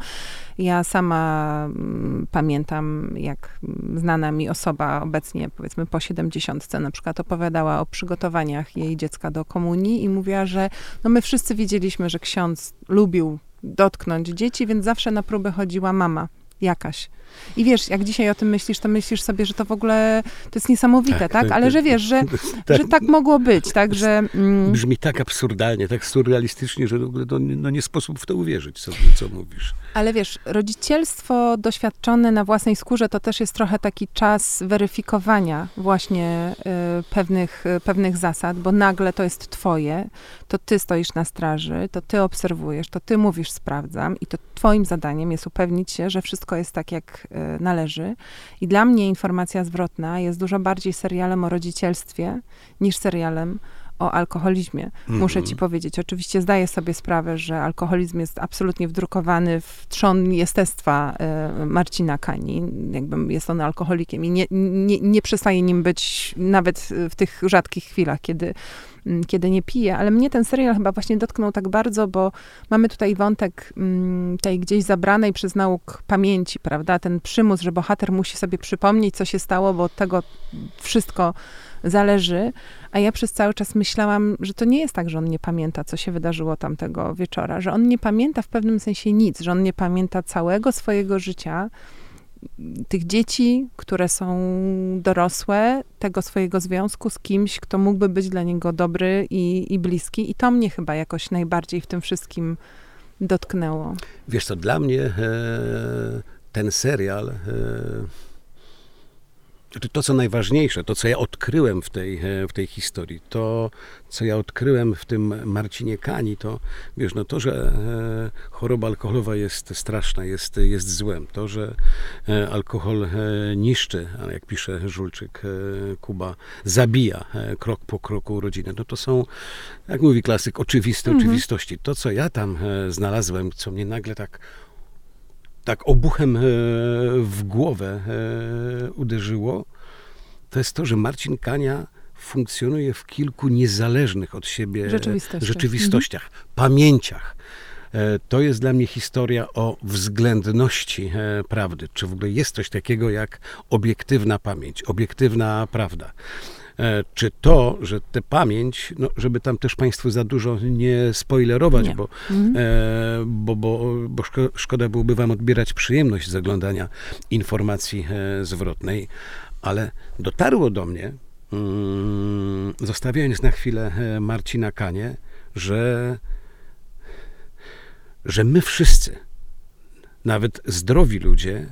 A: Ja sama mm, pamiętam, jak znana mi osoba obecnie, powiedzmy po 70, na przykład opowiadała o przygotowaniach jej dziecka do komunii i mówiła, że no my wszyscy wiedzieliśmy, że ksiądz lubił dotknąć dzieci, więc zawsze na próbę chodziła mama jakaś. I wiesz, jak dzisiaj o tym myślisz, to myślisz sobie, że to w ogóle to jest niesamowite, tak? tak? Ale że wiesz, że tak, że tak mogło być, tak? Że,
B: mm... Brzmi tak absurdalnie, tak surrealistycznie, że no, no nie sposób w to uwierzyć, co, co mówisz.
A: Ale wiesz, rodzicielstwo doświadczone na własnej skórze to też jest trochę taki czas weryfikowania właśnie y, pewnych, y, pewnych zasad, bo nagle to jest twoje, to ty stoisz na straży, to ty obserwujesz, to ty mówisz sprawdzam i to twoim zadaniem jest upewnić się, że wszystko wszystko jest tak, jak y, należy. I dla mnie informacja zwrotna jest dużo bardziej serialem o rodzicielstwie niż serialem o alkoholizmie. Muszę ci
B: Mhm.
A: powiedzieć. Oczywiście zdaję sobie sprawę, że alkoholizm jest absolutnie wdrukowany w trzon jestestwa e, Marcina Kani. Jakby jest on alkoholikiem i nie, nie, nie przestaje nim być nawet w tych rzadkich chwilach, kiedy, kiedy nie pije. Ale mnie ten serial chyba właśnie dotknął tak bardzo, bo mamy tutaj wątek mm, tej gdzieś zabranej przez nauk pamięci, prawda? Ten przymus, że bohater musi sobie przypomnieć, co się stało, bo od tego wszystko zależy. A ja przez cały czas myślałam, że to nie jest tak, że on nie pamięta, co się wydarzyło tamtego wieczora, że on nie pamięta w pewnym sensie nic, że on nie pamięta całego swojego życia, tych dzieci, które są dorosłe, tego swojego związku z kimś, kto mógłby być dla niego dobry i, i bliski. I to mnie chyba jakoś najbardziej w tym wszystkim dotknęło.
B: Wiesz co, dla mnie e, ten serial, e, to, to co najważniejsze, to co ja odkryłem w tej, e, w tej historii, to co ja odkryłem w tym Marcinie Kani, to wiesz, no to, że e, choroba alkoholowa jest straszna, jest, jest złem, to, że e, alkohol niszczy, ale jak pisze Żulczyk, Kuba, zabija krok po kroku rodzinę, no to są, jak mówi klasyk, oczywiste
A: Mhm.
B: oczywistości. To, co ja tam znalazłem, co mnie nagle tak tak obuchem e, w głowę e, uderzyło, to jest to, że Marcin Kania funkcjonuje w kilku niezależnych od siebie
A: Rzeczywistościach.
B: rzeczywistościach pamięciach. E, To jest dla mnie historia o względności prawdy. Czy w ogóle jest coś takiego jak obiektywna pamięć, obiektywna prawda? E, Czy to, że tę pamięć, no, żeby tam też Państwu za dużo nie spoilerować,
A: Nie.
B: bo
A: Mhm.
B: E, bo, bo, bo szko- szkoda byłoby wam odbierać przyjemność z oglądania informacji e, zwrotnej, ale dotarło do mnie, mm, zostawiając na chwilę Marcina Kanie, że, że my wszyscy, nawet zdrowi ludzie,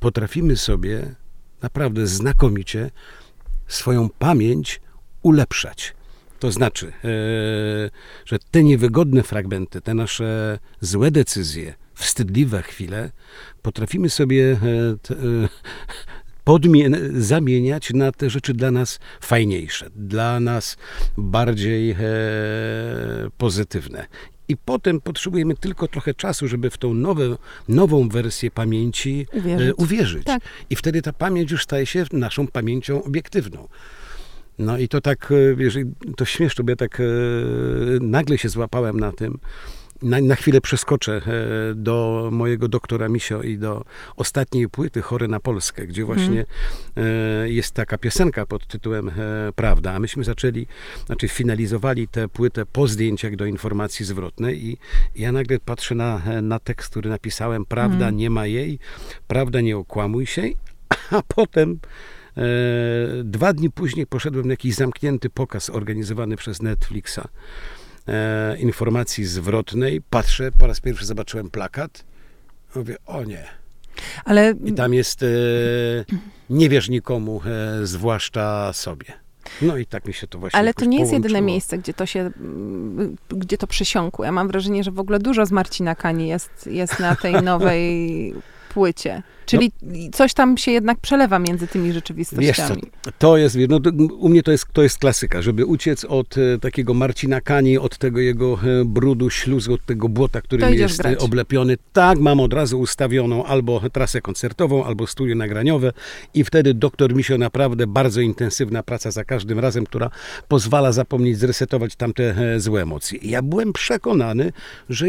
B: potrafimy sobie naprawdę znakomicie swoją pamięć ulepszać. To znaczy, e, że te niewygodne fragmenty, te nasze złe decyzje, wstydliwe chwile, potrafimy sobie e, e, zamieniać na te rzeczy dla nas fajniejsze, dla nas bardziej pozytywne. I potem potrzebujemy tylko trochę czasu, żeby w tą nowe, nową wersję pamięci
A: Uwierzyć.
B: e, uwierzyć.
A: Tak.
B: I wtedy ta pamięć już staje się naszą pamięcią obiektywną. No i to tak, e, wiesz, i to śmieszne, bo ja tak e, nagle się złapałem na tym. Na, na chwilę przeskoczę e, do mojego doktora Misio i do ostatniej płyty Chory na Polskę, gdzie właśnie e, jest taka piosenka pod tytułem e, Prawda. A myśmy zaczęli, znaczy finalizowali tę płytę po zdjęciach do informacji zwrotnej i ja nagle patrzę na, na tekst, który napisałem Prawda nie ma jej, prawda nie okłamuj się, a potem dwa dni później poszedłem na jakiś zamknięty pokaz organizowany przez Netflixa e, informacji zwrotnej. Patrzę, po raz pierwszy zobaczyłem plakat. Mówię, o nie.
A: Ale
B: I tam jest e, nie wierz nikomu, e, zwłaszcza sobie. No i tak mi się to właśnie
A: Ale to nie jest jedyne
B: połączyło.
A: miejsce, gdzie to się, gdzie to przysiąkło. Ja mam wrażenie, że w ogóle dużo z Marcina Kani jest, jest na tej nowej płycie. Czyli coś tam się jednak przelewa między tymi
B: Wiesz co,
A: rzeczywistościami.
B: to jest, no, to, u mnie to jest, to jest klasyka, żeby uciec od e, takiego Marcina Kani, od tego jego e, brudu, śluzu, od tego błota, którym jest e,
A: grać.
B: oblepiony. Tak, mam od razu ustawioną albo trasę koncertową, albo studio nagraniowe i wtedy doktor Misio naprawdę bardzo intensywna praca za każdym razem, która pozwala zapomnieć, zresetować tamte e, złe emocje. I ja byłem przekonany, że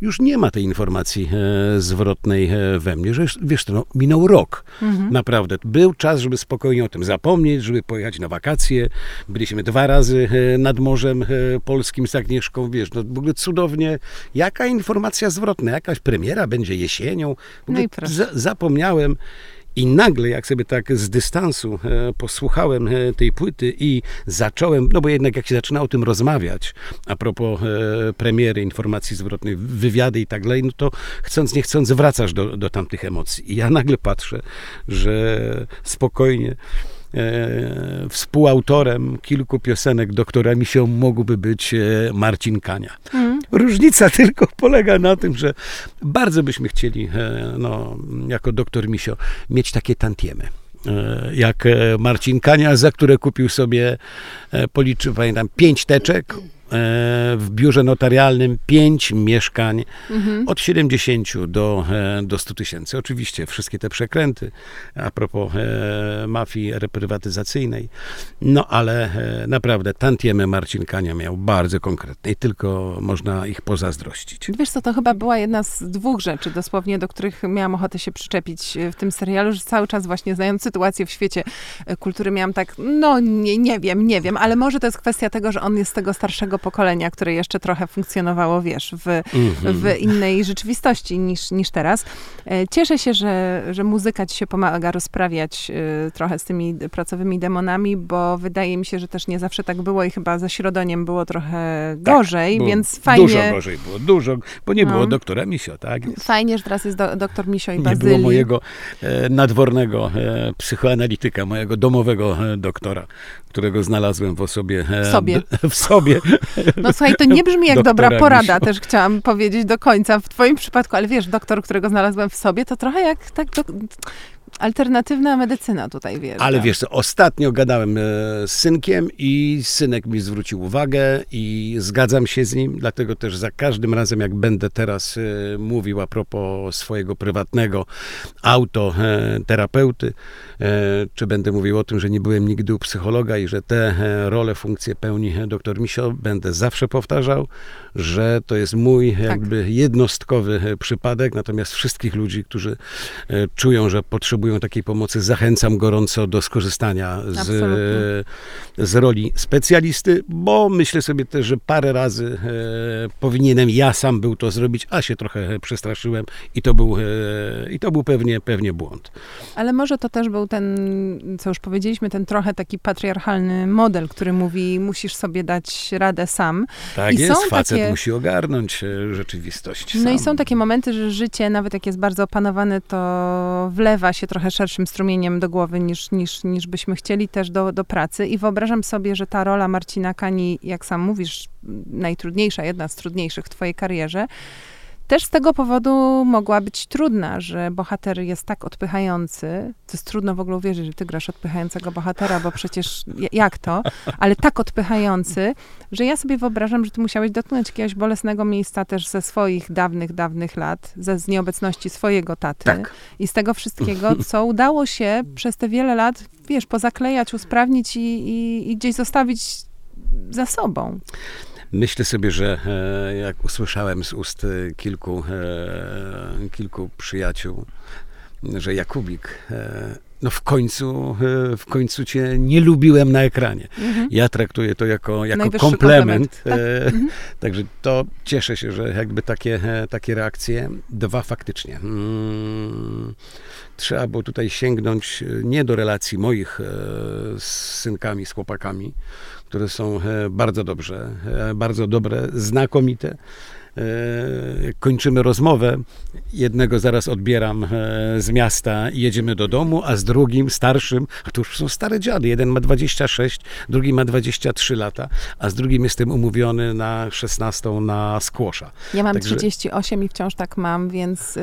B: już nie ma tej informacji e, zwrotnej e, we mnie, że wiesz, to, no, minął rok.
A: Mhm.
B: Naprawdę. Był czas, żeby spokojnie o tym zapomnieć, żeby pojechać na wakacje. Byliśmy dwa razy e, nad Morzem e, Polskim z Agnieszką, wiesz, no w ogóle cudownie. Jaka informacja zwrotna? Jakaś premiera będzie jesienią? W
A: No
B: ogóle
A: i proszę.
B: za, zapomniałem. I nagle, jak sobie tak z dystansu e, posłuchałem e, tej płyty i zacząłem, no bo jednak jak się zaczyna o tym rozmawiać, a propos e, premiery, informacji zwrotnej, wywiady i tak dalej, no to chcąc, nie chcąc wracasz do, do tamtych emocji. I ja nagle patrzę, że spokojnie e, współautorem kilku piosenek doktora Misio mógłby być e, Marcin Kania. Mm. Różnica tylko polega na tym, że bardzo byśmy chcieli, e, no, jako doktor Misio, mieć takie tantiemy jak Marcin Kania, za które kupił sobie, policzył, pamiętam, pięć teczek, w biurze notarialnym 5 mieszkań mhm. od 70 do, e, do 100 tysięcy. Oczywiście wszystkie te przekręty a propos e, mafii reprywatyzacyjnej. No ale naprawdę tantiemy Marcin Kania miał bardzo konkretne i tylko można ich pozazdrościć.
A: Wiesz co, to chyba była jedna z dwóch rzeczy dosłownie, do których miałam ochotę się przyczepić w tym serialu, że cały czas właśnie znając sytuację w świecie kultury miałam tak, no nie, nie wiem, nie wiem, ale może to jest kwestia tego, że on jest z tego starszego pokolenia, które jeszcze trochę funkcjonowało, wiesz, w, mm-hmm. w innej rzeczywistości niż, niż teraz. E, cieszę się, że, że muzyka ci się pomaga rozprawiać e, trochę z tymi pracowymi demonami, bo wydaje mi się, że też nie zawsze tak było i chyba ze środoniem było trochę tak, gorzej, więc fajnie...
B: Dużo gorzej było, dużo, bo nie no. było doktora Misio, tak?
A: Fajnie, że teraz jest do, doktor Misio i Bazyli.
B: Nie było mojego e, nadwornego e, psychoanalityka, mojego domowego e, doktora, którego znalazłem w osobie.
A: W sobie.
B: w sobie.
A: No słuchaj, to nie brzmi jak dobra porada, też chciałam powiedzieć do końca. W twoim przypadku, ale wiesz, doktor, którego znalazłem w sobie, to trochę jak tak do, alternatywna medycyna tutaj, wiesz.
B: Ale wiesz co, ostatnio gadałem e, z synkiem i synek mi zwrócił uwagę i zgadzam się z nim, dlatego też za każdym razem, jak będę teraz e, mówił a propos swojego prywatnego autoterapeuty, e, czy będę mówił o tym, że nie byłem nigdy u psychologa i że te role, funkcje pełni doktor Misio, będę zawsze powtarzał, że to jest mój tak. jakby jednostkowy przypadek, natomiast wszystkich ludzi, którzy czują, że potrzebują potrzebują takiej pomocy, zachęcam gorąco do skorzystania z, z roli specjalisty, bo myślę sobie też, że parę razy e, powinienem ja sam był to zrobić, a się trochę przestraszyłem i to był, e, i to był pewnie, pewnie błąd.
A: Ale może to też był ten, co już powiedzieliśmy, ten trochę taki patriarchalny model, który mówi, musisz sobie dać radę sam.
B: Tak I jest, są facet takie... musi ogarnąć e, rzeczywistość
A: No
B: sam.
A: i są takie momenty, że życie, nawet jak jest bardzo opanowane, to wlewa się trochę szerszym strumieniem do głowy niż, niż, niż byśmy chcieli też do, do pracy. I wyobrażam sobie, że ta rola Marcina Kani, jak sam mówisz, najtrudniejsza, jedna z trudniejszych w twojej karierze, też z tego powodu mogła być trudna, że bohater jest tak odpychający. To jest trudno w ogóle uwierzyć, że ty grasz odpychającego bohatera, bo przecież jak to? Ale tak odpychający, że ja sobie wyobrażam, że ty musiałeś dotknąć jakiegoś bolesnego miejsca też ze swoich dawnych, dawnych lat, ze z nieobecności swojego taty tak. i z tego wszystkiego, co udało się przez te wiele lat, wiesz, pozaklejać, usprawnić i, i, i gdzieś zostawić za sobą.
B: Myślę sobie, że e, jak usłyszałem z ust e, kilku, e, kilku przyjaciół, że Jakubik, no w końcu, w końcu cię nie lubiłem na ekranie. Mhm. Ja traktuję to jako, jako komplement. Tak. Mhm. Także to cieszę się, że jakby takie, takie reakcje. Dwa faktycznie. Hmm, trzeba było tutaj sięgnąć nie do relacji moich z synkami, z chłopakami, które są e, bardzo dobrze, e, bardzo dobre, znakomite. E, kończymy rozmowę. Jednego zaraz odbieram e, z miasta i jedziemy do domu, a z drugim, starszym, a to już są stare dziady. Jeden ma 26, drugi ma 23 lata, a z drugim jestem umówiony na 16 na skłosza.
A: Ja mam Także... 38 i wciąż tak mam, więc y,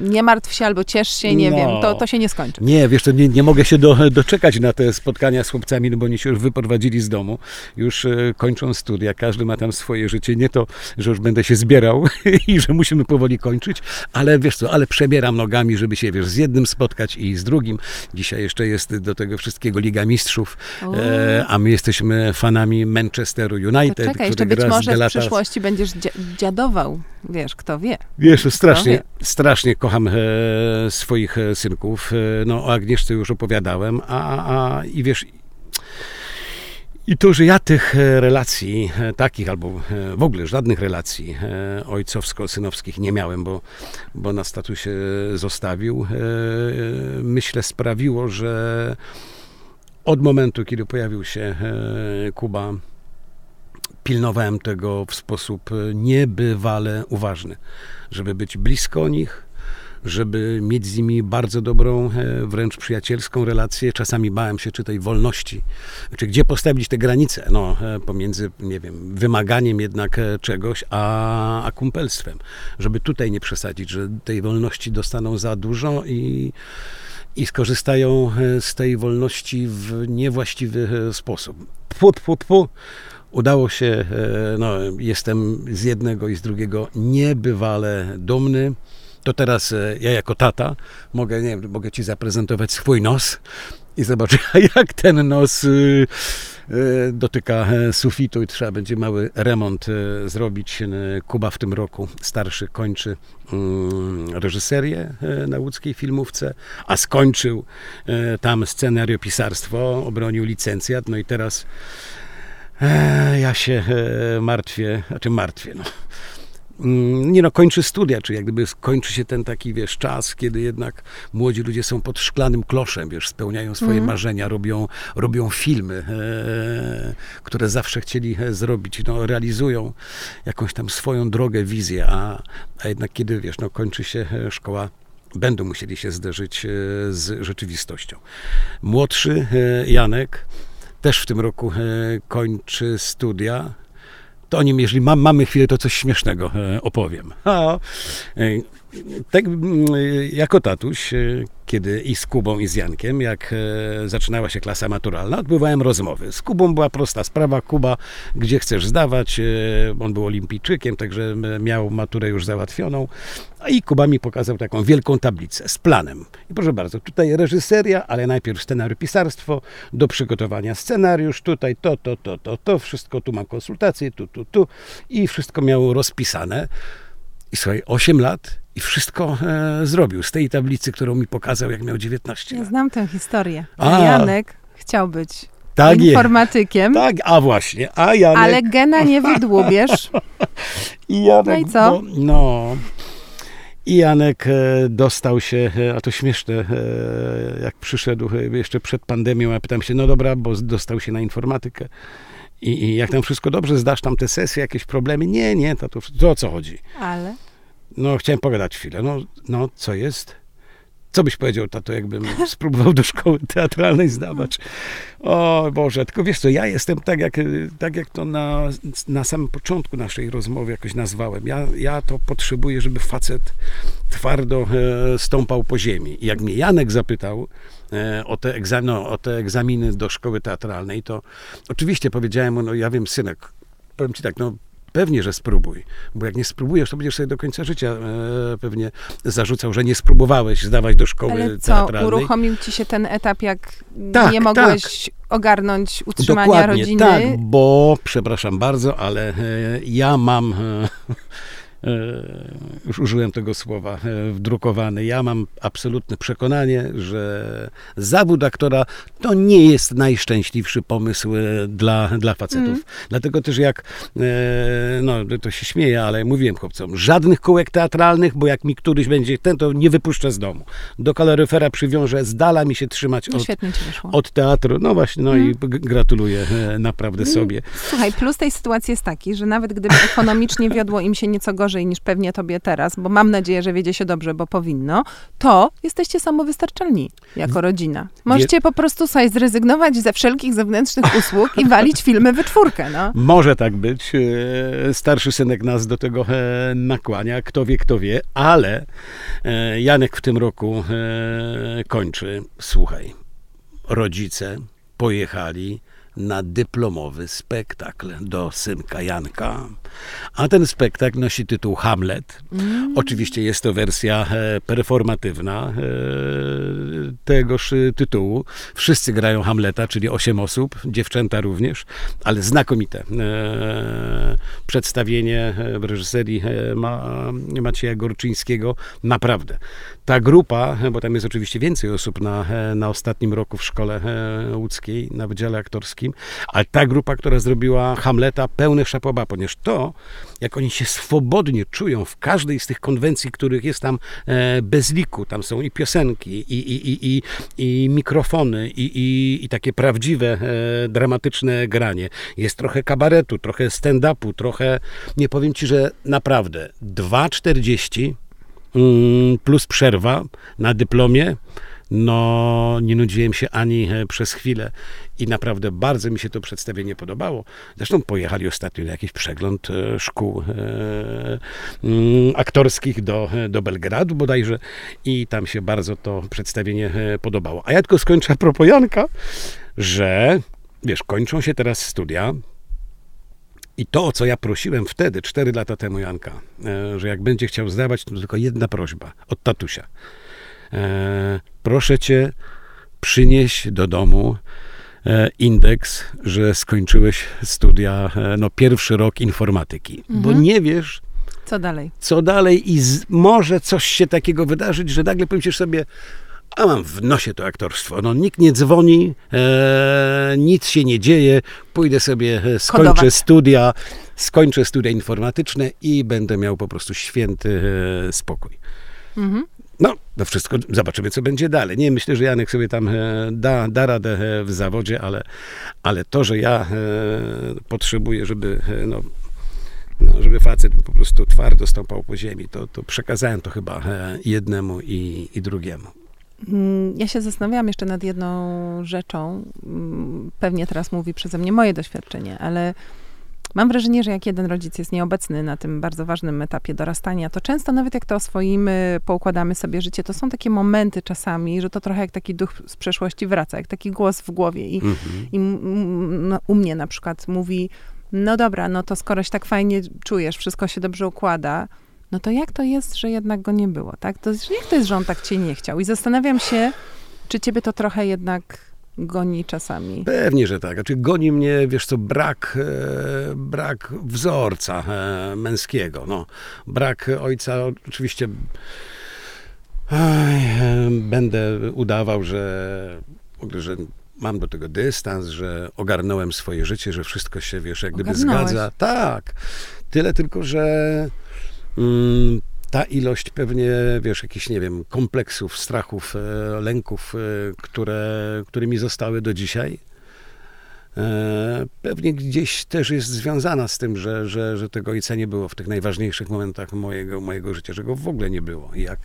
A: nie martw się albo ciesz się, nie no, wiem, to, to się nie skończy.
B: Nie, wiesz, to nie, nie mogę się do, doczekać na te spotkania z chłopcami, no bo oni się już wyprowadzili z domu, już y, kończą studia, każdy ma tam swoje życie. Nie to, że już będę się zbierał i że musimy powoli kończyć, ale wiesz co, ale przebieram nogami, żeby się, wiesz, z jednym spotkać i z drugim. Dzisiaj jeszcze jest do tego wszystkiego Liga Mistrzów, e, a my jesteśmy fanami Manchesteru United. To
A: czekaj, jeszcze być może w przyszłości będziesz dziadował, wiesz, kto wie.
B: Wiesz, strasznie, wie. strasznie kocham e, swoich e, synków. E, no, o Agnieszce już opowiadałem, a, a i wiesz, i to, że ja tych e, relacji e, takich, albo e, w ogóle żadnych relacji ojcowsko-synowskich nie miałem, bo, bo na statusie zostawił, myślę sprawiło, że od momentu, kiedy pojawił się Kuba, pilnowałem tego w sposób niebywale uważny, żeby być blisko nich, żeby mieć z nimi bardzo dobrą, e, wręcz przyjacielską relację. Czasami bałem się, czy tej wolności, czy gdzie postawić te granice no, e, pomiędzy, nie wiem, wymaganiem jednak e, czegoś, a, a kumpelstwem. Żeby tutaj nie przesadzić, że tej wolności dostaną za dużo i i skorzystają z tej wolności w niewłaściwy sposób. Pu, pu, pu. Udało się, no, jestem z jednego i z drugiego niebywale dumny to teraz e, ja jako tata mogę, nie wiem, mogę ci zaprezentować swój nos i zobaczyć, jak ten nos y, y, dotyka e, sufitu i trzeba będzie mały remont e, zrobić. Kuba w tym roku starszy kończy mm, reżyserię na łódzkiej filmówce, a skończył tam scenariopisarstwo, obronił licencjat, no i teraz ja się martwię, znaczy martwię, no nie no, kończy studia, czy jak gdyby kończy się ten taki, wiesz, czas, kiedy jednak młodzi ludzie są pod szklanym kloszem, wiesz, spełniają swoje mm. marzenia, robią, robią filmy, e, które zawsze chcieli e, zrobić, no, realizują jakąś tam swoją drogę, wizję, a, a jednak kiedy, wiesz, no, kończy się e, szkoła, będą musieli się zderzyć e, z rzeczywistością. Młodszy Janek też w tym roku kończy studia, to o nim, jeżeli mam, mamy chwilę, to coś śmiesznego e, opowiem. A, e, tak, jako tatuś, e, kiedy i z Kubą, i z Jankiem, jak zaczynała się klasa maturalna, odbywałem rozmowy. Z Kubą była prosta sprawa. Kuba, gdzie chcesz zdawać? On był olimpijczykiem, także miał maturę już załatwioną. I Kuba mi pokazał taką wielką tablicę z planem. I proszę bardzo, tutaj reżyseria, ale najpierw scenariopisarstwo, do przygotowania scenariusz, tutaj to, to, to, to, to, wszystko, tu mam konsultacje, tu, tu, tu i wszystko miało rozpisane. I słuchaj, 8 lat i wszystko e, zrobił z tej tablicy, którą mi pokazał, jak miał 19
A: ja
B: lat.
A: znam tę historię. A, Janek chciał być
B: tak
A: informatykiem.
B: Je. Tak, a właśnie, a Janek...
A: Ale gena nie wydłubiesz.
B: I Janek,
A: no i co?
B: No, no i Janek e, dostał się, e, a to śmieszne, e, jak przyszedł jeszcze przed pandemią, ja pytam się, no dobra, bo dostał się na informatykę. I, i jak tam wszystko dobrze, zdasz tam te sesje, jakieś problemy? Nie, nie, to, to, to o co chodzi?
A: Ale?
B: No, chciałem pogadać chwilę. No, no co jest? Co byś powiedział, tato, jakbym spróbował do szkoły teatralnej zdawać? O Boże, tylko wiesz co, ja jestem tak, jak, tak jak to na, na samym początku naszej rozmowy jakoś nazwałem. Ja, ja to potrzebuję, żeby facet twardo e, stąpał po ziemi. I jak mnie Janek zapytał e, o, te egzaminy, no, o te egzaminy do szkoły teatralnej, to oczywiście powiedziałem mu, no ja wiem, synek, powiem ci tak, no Pewnie, że spróbuj, bo jak nie spróbujesz, to będziesz sobie do końca życia e, pewnie zarzucał, że nie spróbowałeś zdawać do szkoły
A: Ale co,
B: teatralnej.
A: uruchomił ci się ten etap, jak tak, nie mogłeś tak. ogarnąć utrzymania
B: Dokładnie,
A: rodziny?
B: Tak, bo, przepraszam bardzo, ale e, ja mam... E, E, już użyłem tego słowa, e, wdrukowany. Ja mam absolutne przekonanie, że zawód aktora to nie jest najszczęśliwszy pomysł e, dla, dla facetów. Mm. Dlatego też jak, no to się śmieje, ale mówiłem chłopcom, żadnych kółek teatralnych, bo jak mi któryś będzie ten, to nie wypuszczę z domu. Do kaloryfera przywiążę, z dala mi się trzymać
A: no,
B: od, od teatru. No właśnie, no mm. i gratuluję naprawdę mm. sobie.
A: Słuchaj, plus tej sytuacji jest taki, że nawet gdyby ekonomicznie wiodło im się nieco gorzej, gorzej niż pewnie tobie teraz, bo mam nadzieję, że wiedzie się dobrze, bo powinno, to jesteście samowystarczalni jako rodzina. Możecie po prostu sobie zrezygnować ze wszelkich zewnętrznych usług i walić filmy we czwórkę, no.
B: Może tak być. E, starszy synek nas do tego e, nakłania, kto wie, kto wie, ale e, Janek w tym roku kończy. Słuchaj, rodzice pojechali na dyplomowy spektakl do synka Janka. A ten spektakl nosi tytuł Hamlet. Mm. Oczywiście jest to wersja e, performatywna e, tegoż tytułu. Wszyscy grają Hamleta, czyli osiem osób, dziewczęta również, ale znakomite e, przedstawienie w reżyserii Macieja Gorczyńskiego. Naprawdę. Ta grupa, bo tam jest oczywiście więcej osób na, na ostatnim roku w szkole łódzkiej, na Wydziale Aktorskim, ale ta grupa, która zrobiła Hamleta, pełny szapoba, ponieważ to, jak oni się swobodnie czują w każdej z tych konwencji, których jest tam e, bez liku, tam są i piosenki, i, i, i, i, i mikrofony, i, i, i takie prawdziwe, e, dramatyczne granie. Jest trochę kabaretu, trochę stand-upu, trochę, nie powiem ci, że naprawdę 2,40 mm, plus przerwa na dyplomie, no nie nudziłem się ani e, przez chwilę i naprawdę bardzo mi się to przedstawienie podobało. Zresztą pojechali ostatnio na jakiś przegląd e, szkół e, mm, aktorskich do, do Belgradu bodajże i tam się bardzo to przedstawienie podobało. A ja tylko skończę a propos Janka, że wiesz, kończą się teraz studia, i to, o co ja prosiłem wtedy, 4 lata temu Janka, że jak będzie chciał zdawać, to tylko jedna prośba od tatusia. E, proszę cię, przynieś do domu e, indeks, że skończyłeś studia, no pierwszy rok informatyki, mhm. bo nie wiesz,
A: co dalej?
B: Co dalej i z, może coś się takiego wydarzyć, że nagle pomyślisz sobie, a mam w nosie to aktorstwo. No, nikt nie dzwoni, e, nic się nie dzieje, pójdę sobie, e, skończę Kodować. studia, skończę studia informatyczne i będę miał po prostu święty e, spokój. Mhm. No, to wszystko, zobaczymy, co będzie dalej. Nie, myślę, że Janek sobie tam e, da, da radę e, w zawodzie, ale, ale to, że ja e, potrzebuję, żeby no, no, żeby facet po prostu twardo stąpał po ziemi, to, to przekazałem to chyba jednemu i, i drugiemu.
A: Mm, ja się zastanawiałam jeszcze nad jedną rzeczą. Mm, pewnie teraz mówi przeze mnie moje doświadczenie, ale mam wrażenie, że jak jeden rodzic jest nieobecny na tym bardzo ważnym etapie dorastania, to często nawet jak to oswoimy, poukładamy sobie życie, to są takie momenty czasami, że to trochę jak taki duch z przeszłości wraca, jak taki głos w głowie. I, mhm. i no, u mnie na przykład mówi, no dobra, no to skoro się tak fajnie czujesz, wszystko się dobrze układa, no to jak to jest, że jednak go nie było, tak? To, jak to jest, że on tak cię nie chciał? I zastanawiam się, czy ciebie to trochę jednak goni czasami.
B: Pewnie, że tak. Znaczy goni mnie, wiesz co, brak, e, brak wzorca e, męskiego. No, brak ojca, oczywiście aj, e, będę udawał, że, że mam do tego dystans, że ogarnąłem swoje życie, że wszystko się, wiesz, jak gdyby Ogarnąłeś. zgadza. Tak. Tyle tylko, że Mm, ta ilość pewnie, wiesz, jakichś, nie wiem, kompleksów, strachów, e, lęków, e, które, którymi zostały do dzisiaj, e, pewnie gdzieś też jest związana z tym, że, że, że tego ojca nie było w tych najważniejszych momentach mojego, mojego życia, że go w ogóle nie było. I jak,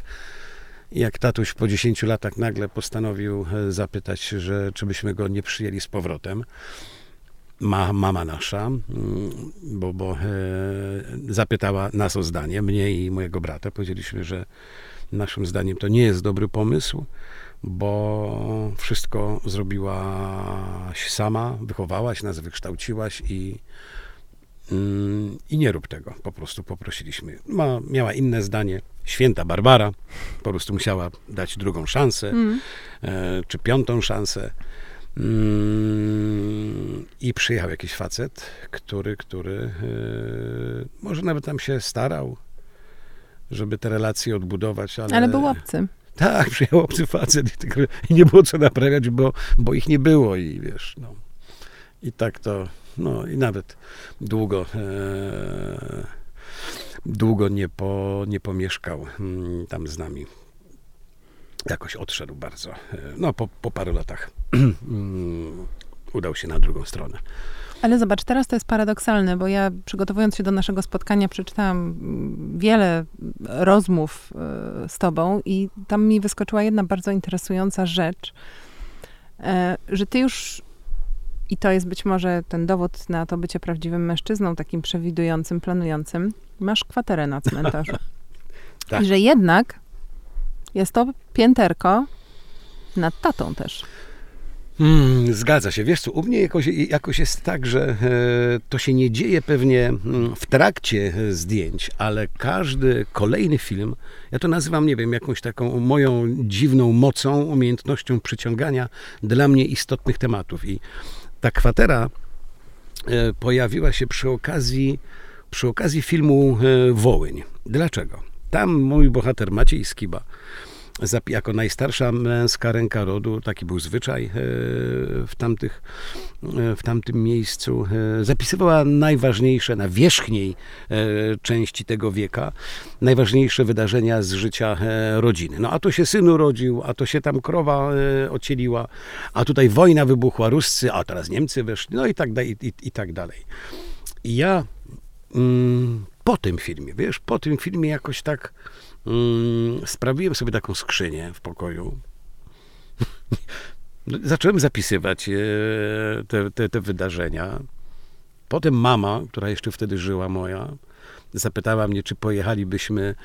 B: jak tatuś po 10 latach nagle postanowił zapytać, że czy byśmy go nie przyjęli z powrotem, ma, mama nasza, mm, bo, bo e, zapytała nas o zdanie, mnie i mojego brata. Powiedzieliśmy, że naszym zdaniem to nie jest dobry pomysł, bo wszystko zrobiłaś sama, wychowałaś nas, wykształciłaś i, mm, i nie rób tego. Po prostu poprosiliśmy. Ma, miała inne zdanie. Święta Barbara po prostu musiała dać drugą szansę, mm. e, czy piątą szansę. Mm, I przyjechał jakiś facet, który, który yy, może nawet tam się starał, żeby te relacje odbudować, ale...
A: Ale był obcy.
B: Tak, przyjechał obcy facet i, nie było co naprawiać, bo, bo ich nie było i wiesz, no. I tak to, no i nawet długo, e, długo nie, po, nie pomieszkał mm, tam z nami jakoś odszedł bardzo. No, po, po paru latach udał się na drugą stronę.
A: Ale zobacz, teraz to jest paradoksalne, bo ja przygotowując się do naszego spotkania, przeczytałam wiele rozmów e, z tobą i tam mi wyskoczyła jedna bardzo interesująca rzecz, e, że ty już, i to jest być może ten dowód na to bycie prawdziwym mężczyzną, takim przewidującym, planującym, masz kwaterę na cmentarzu. tak. I że jednak jest to pięterko nad tatą też.
B: Hmm, zgadza się. Wiesz co, u mnie jakoś, jakoś jest tak, że e, to się nie dzieje pewnie mm, w trakcie e, zdjęć, ale każdy kolejny film, ja to nazywam, nie wiem, jakąś taką moją dziwną mocą, umiejętnością przyciągania dla mnie istotnych tematów. I ta kwatera e, pojawiła się przy okazji, przy okazji filmu e, Wołyń. Dlaczego? Tam mój bohater Maciej Skiba jako najstarsza męska ręka rodu, taki był zwyczaj e, w, tamtych, e, w tamtym miejscu, e, zapisywała najważniejsze na wierzchniej części tego wieka, najważniejsze wydarzenia z życia rodziny. No a to się syn urodził, a to się tam krowa ocieliła, a tutaj wojna wybuchła, Ruscy, a teraz Niemcy weszli, no i tak, dalej, i, i tak dalej. I ja mm, po tym filmie, wiesz, po tym filmie jakoś tak mm, sprawiłem sobie taką skrzynię w pokoju. Zacząłem zapisywać e, te, te, te wydarzenia. Potem mama, która jeszcze wtedy żyła moja, zapytała mnie, czy pojechalibyśmy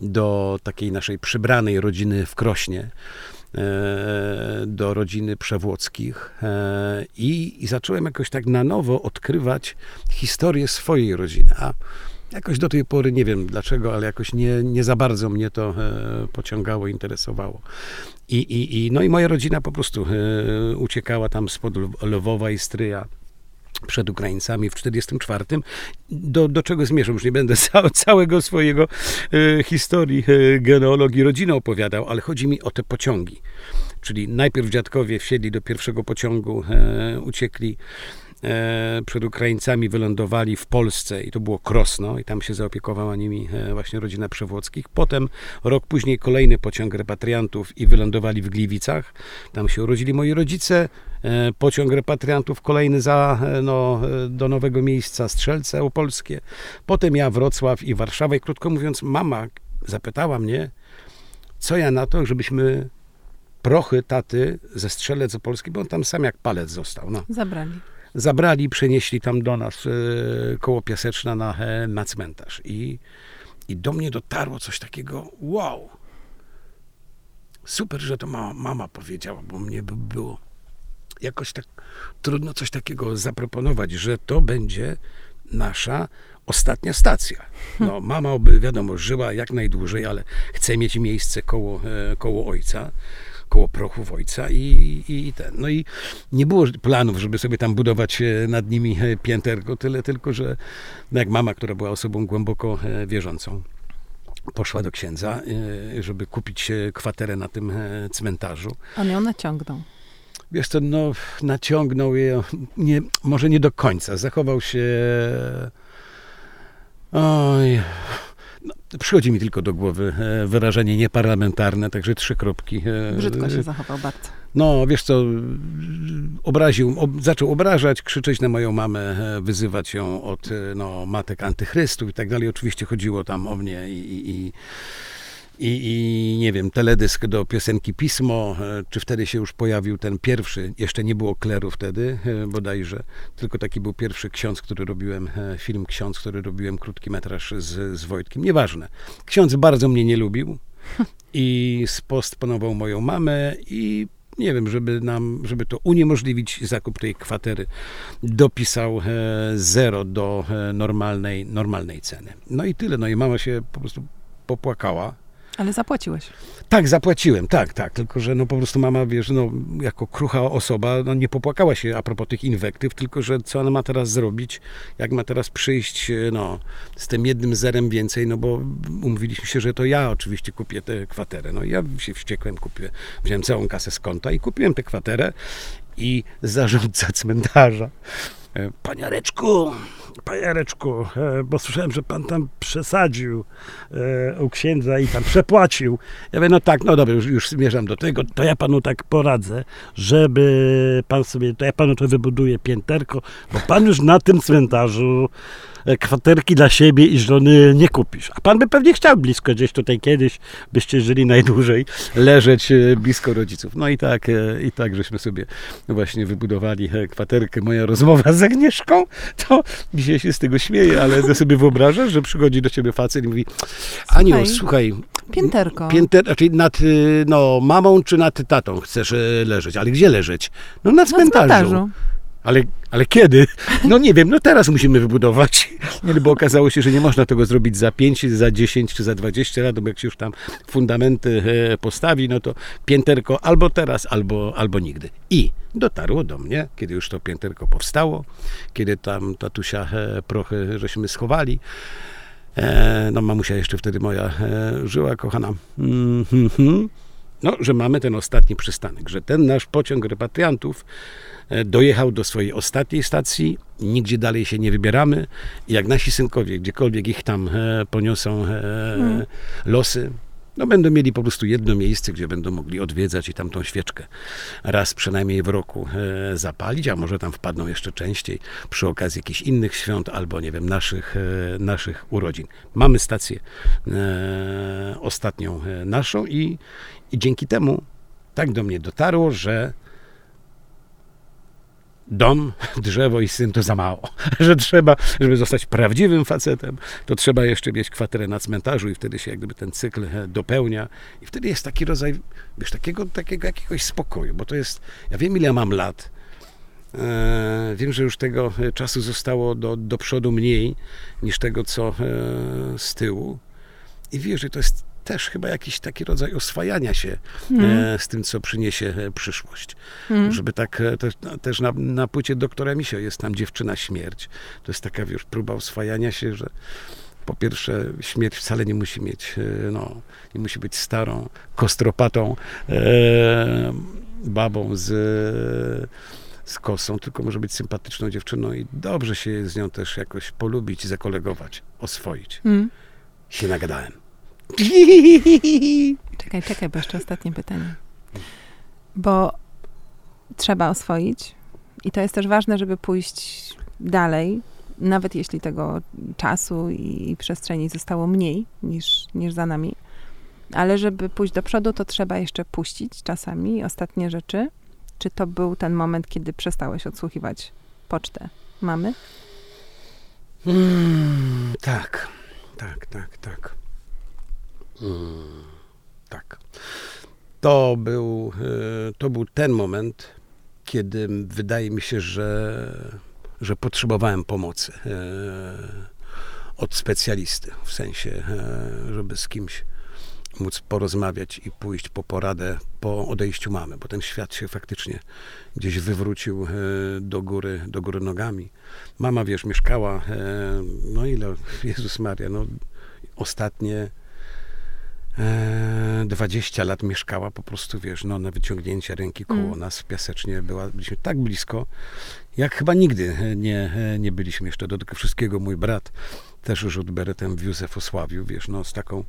B: do takiej naszej przybranej rodziny w Krośnie, e, do rodziny Przewłockich e, i, i zacząłem jakoś tak na nowo odkrywać historię swojej rodziny. A jakoś do tej pory nie wiem dlaczego, ale jakoś nie, nie za bardzo mnie to e, pociągało, interesowało. I, i, i, no i moja rodzina po prostu uciekała tam spod Lwowa i Stryja przed Ukraińcami w 1944. Do, do czego zmierzam? Już nie będę ca całego swojego e, historii e, genealogii rodziny opowiadał, ale chodzi mi o te pociągi. Czyli najpierw dziadkowie wsiedli do pierwszego pociągu, e, uciekli E, przed Ukraińcami wylądowali w Polsce i to było Krosno i tam się zaopiekowała nimi e, właśnie rodzina Przewłockich. Potem rok później kolejny pociąg repatriantów i wylądowali w Gliwicach. Tam się urodzili moi rodzice. E, pociąg repatriantów kolejny za, no, do nowego miejsca Strzelce Opolskie. Potem ja Wrocław i Warszawa i krótko mówiąc mama zapytała mnie, co ja na to, żebyśmy prochy taty ze Strzelec Opolski, bo on tam sam jak palec został. No.
A: Zabrali
B: zabrali, przenieśli tam do nas e, koło Piaseczna na, e, na cmentarz. I, I do mnie dotarło coś takiego, wow, super, że to mama, mama powiedziała, bo mnie by było jakoś tak trudno coś takiego zaproponować, że to będzie nasza ostatnia stacja. No, mama, wiadomo, żyła jak najdłużej, ale chce mieć miejsce koło, e, koło ojca koło prochów ojca i, i ten. No i nie było planów, żeby sobie tam budować e, nad nimi e, pięterko, tyle tylko, że no jak mama, która była osobą głęboko e, wierzącą, poszła do księdza, żeby kupić kwaterę na tym cmentarzu.
A: On ją naciągnął.
B: Wiesz co, no naciągnął je, nie, może nie do końca, zachował się oj, no, przychodzi mi tylko do głowy e, wyrażenie nieparlamentarne, także trzy kropki.
A: E, Brzydko się zachował bardzo.
B: No, wiesz co, obraził, ob, zaczął obrażać, krzyczeć na moją mamę, e, wyzywać ją od no, matek antychrystów i tak dalej. Oczywiście chodziło tam o mnie i, i i, i, nie wiem, teledysk do piosenki Pismo, e, czy wtedy się już pojawił ten pierwszy, jeszcze nie było kleru wtedy e, bodajże, tylko taki był pierwszy ksiądz, który robiłem, e, film ksiądz, który robiłem krótki metraż z, z Wojtkiem, nieważne. Ksiądz bardzo mnie nie lubił i spostponował moją mamę i nie wiem, żeby nam, żeby to uniemożliwić zakup tej kwatery, dopisał zero do normalnej, normalnej ceny. No i tyle. No i mama się po prostu popłakała
A: ale zapłaciłeś.
B: Tak, zapłaciłem, tak, tak. Tylko, że no po prostu mama, wiesz, no jako krucha osoba, no nie popłakała się a propos tych inwektyw, tylko, że co ona ma teraz zrobić, jak ma teraz przyjść, e, no, z tym jednym zerem więcej, no bo umówiliśmy się, że to ja oczywiście kupię tę kwaterę. No ja się wściekłem, kupiłem, wziąłem całą kasę z konta i kupiłem tę kwaterę i zarządca cmentarza paniareczku, paniareczku, e, bo słyszałem, że pan tam przesadził e, u księdza i tam przepłacił. Ja mówię, no tak, no dobra, już, już zmierzam do tego, to ja panu tak poradzę, żeby pan sobie, to ja panu to wybuduję pięterko, bo pan już na tym cmentarzu E, kwaterki dla siebie i żony nie kupisz. A pan by pewnie chciał blisko gdzieś tutaj kiedyś, byście żyli najdłużej, leżeć e, blisko rodziców. No i tak, e, i tak żeśmy sobie właśnie wybudowali kwaterkę. Moja rozmowa z Agnieszką, to dzisiaj się z tego śmieję, ale to sobie wyobrażasz, że przychodzi do ciebie facet i mówi Aniu, słuchaj,
A: Pięterko.
B: Pięter, znaczy nad no, mamą czy nad tatą chcesz leżeć. Ale gdzie leżeć? No na cmentarzu. Na cmentarzu. Ale, ale kiedy? No nie wiem, no teraz musimy wybudować. Nie, bo okazało się, że nie można tego zrobić za 5, za 10 czy za 20 lat, bo jak się już tam fundamenty e, postawi, no to pięterko albo teraz, albo, albo nigdy. I dotarło do mnie, kiedy już to pięterko powstało, kiedy tam tatusia e, prochy żeśmy schowali. E, no mamusia jeszcze wtedy moja żyła, kochana. Mm -hmm. No, że mamy ten ostatni przystanek, że ten nasz pociąg repatriantów E, dojechał do swojej ostatniej stacji, nigdzie dalej się nie wybieramy. I jak nasi synkowie, gdziekolwiek ich tam e, poniosą e, hmm. losy, no będą mieli po prostu jedno miejsce, gdzie będą mogli odwiedzać i tam tą świeczkę raz przynajmniej w roku e, zapalić, a może tam wpadną jeszcze częściej przy okazji jakichś innych świąt albo, nie wiem, naszych, e, naszych urodzin. Mamy stację e, ostatnią naszą i, i dzięki temu tak do mnie dotarło, że dom, drzewo i syn to za mało. Że trzeba, żeby zostać prawdziwym facetem, to trzeba jeszcze mieć kwaterę na cmentarzu i wtedy się jak gdyby ten cykl e, dopełnia. I wtedy jest taki rodzaj, wiesz, takiego, takiego jakiegoś spokoju, bo to jest, ja wiem ile ja mam lat, e, wiem, że już tego e, czasu zostało do, do przodu mniej niż tego, co z tyłu. I wiesz, że to jest też chyba jakiś taki rodzaj oswajania się mm. z tym, co przyniesie e, przyszłość. Mm. Żeby tak e, też, też na, na płycie doktora Misio jest tam dziewczyna śmierć. To jest taka, wiesz, próba oswajania się, że po pierwsze, śmierć wcale nie musi mieć, no, nie musi być starą, kostropatą e, babą z, z kosą, tylko może być sympatyczną dziewczyną i dobrze się z nią też jakoś polubić, zakolegować, oswoić. Mm. Się nagadałem.
A: Czekaj, czekaj, bo jeszcze ostatnie pytanie. Bo trzeba oswoić i to jest też ważne, żeby pójść dalej, nawet jeśli tego czasu i przestrzeni zostało mniej niż, niż za nami. Ale żeby pójść do przodu, to trzeba jeszcze puścić czasami ostatnie rzeczy. Czy to był ten moment, kiedy przestałeś odsłuchiwać pocztę mamy?
B: Mm, tak, tak, tak, tak. Mm, tak. To był, e, to był ten moment, kiedy wydaje mi się, że, że potrzebowałem pomocy e, od specjalisty, w sensie, e, żeby z kimś móc porozmawiać i pójść po poradę po odejściu mamy, bo ten świat się faktycznie gdzieś wywrócił do góry, do góry nogami. Mama, wiesz, mieszkała, no ile, Jezus Maria, no ostatnie 20 e, lat mieszkała po prostu, wiesz, no, na wyciągnięcie ręki koło mm. nas piasecznie była, byliśmy tak blisko, jak chyba nigdy nie, nie byliśmy jeszcze. Do tego wszystkiego mój brat też już od beretem w Józefosławiu, wiesz, no z taką,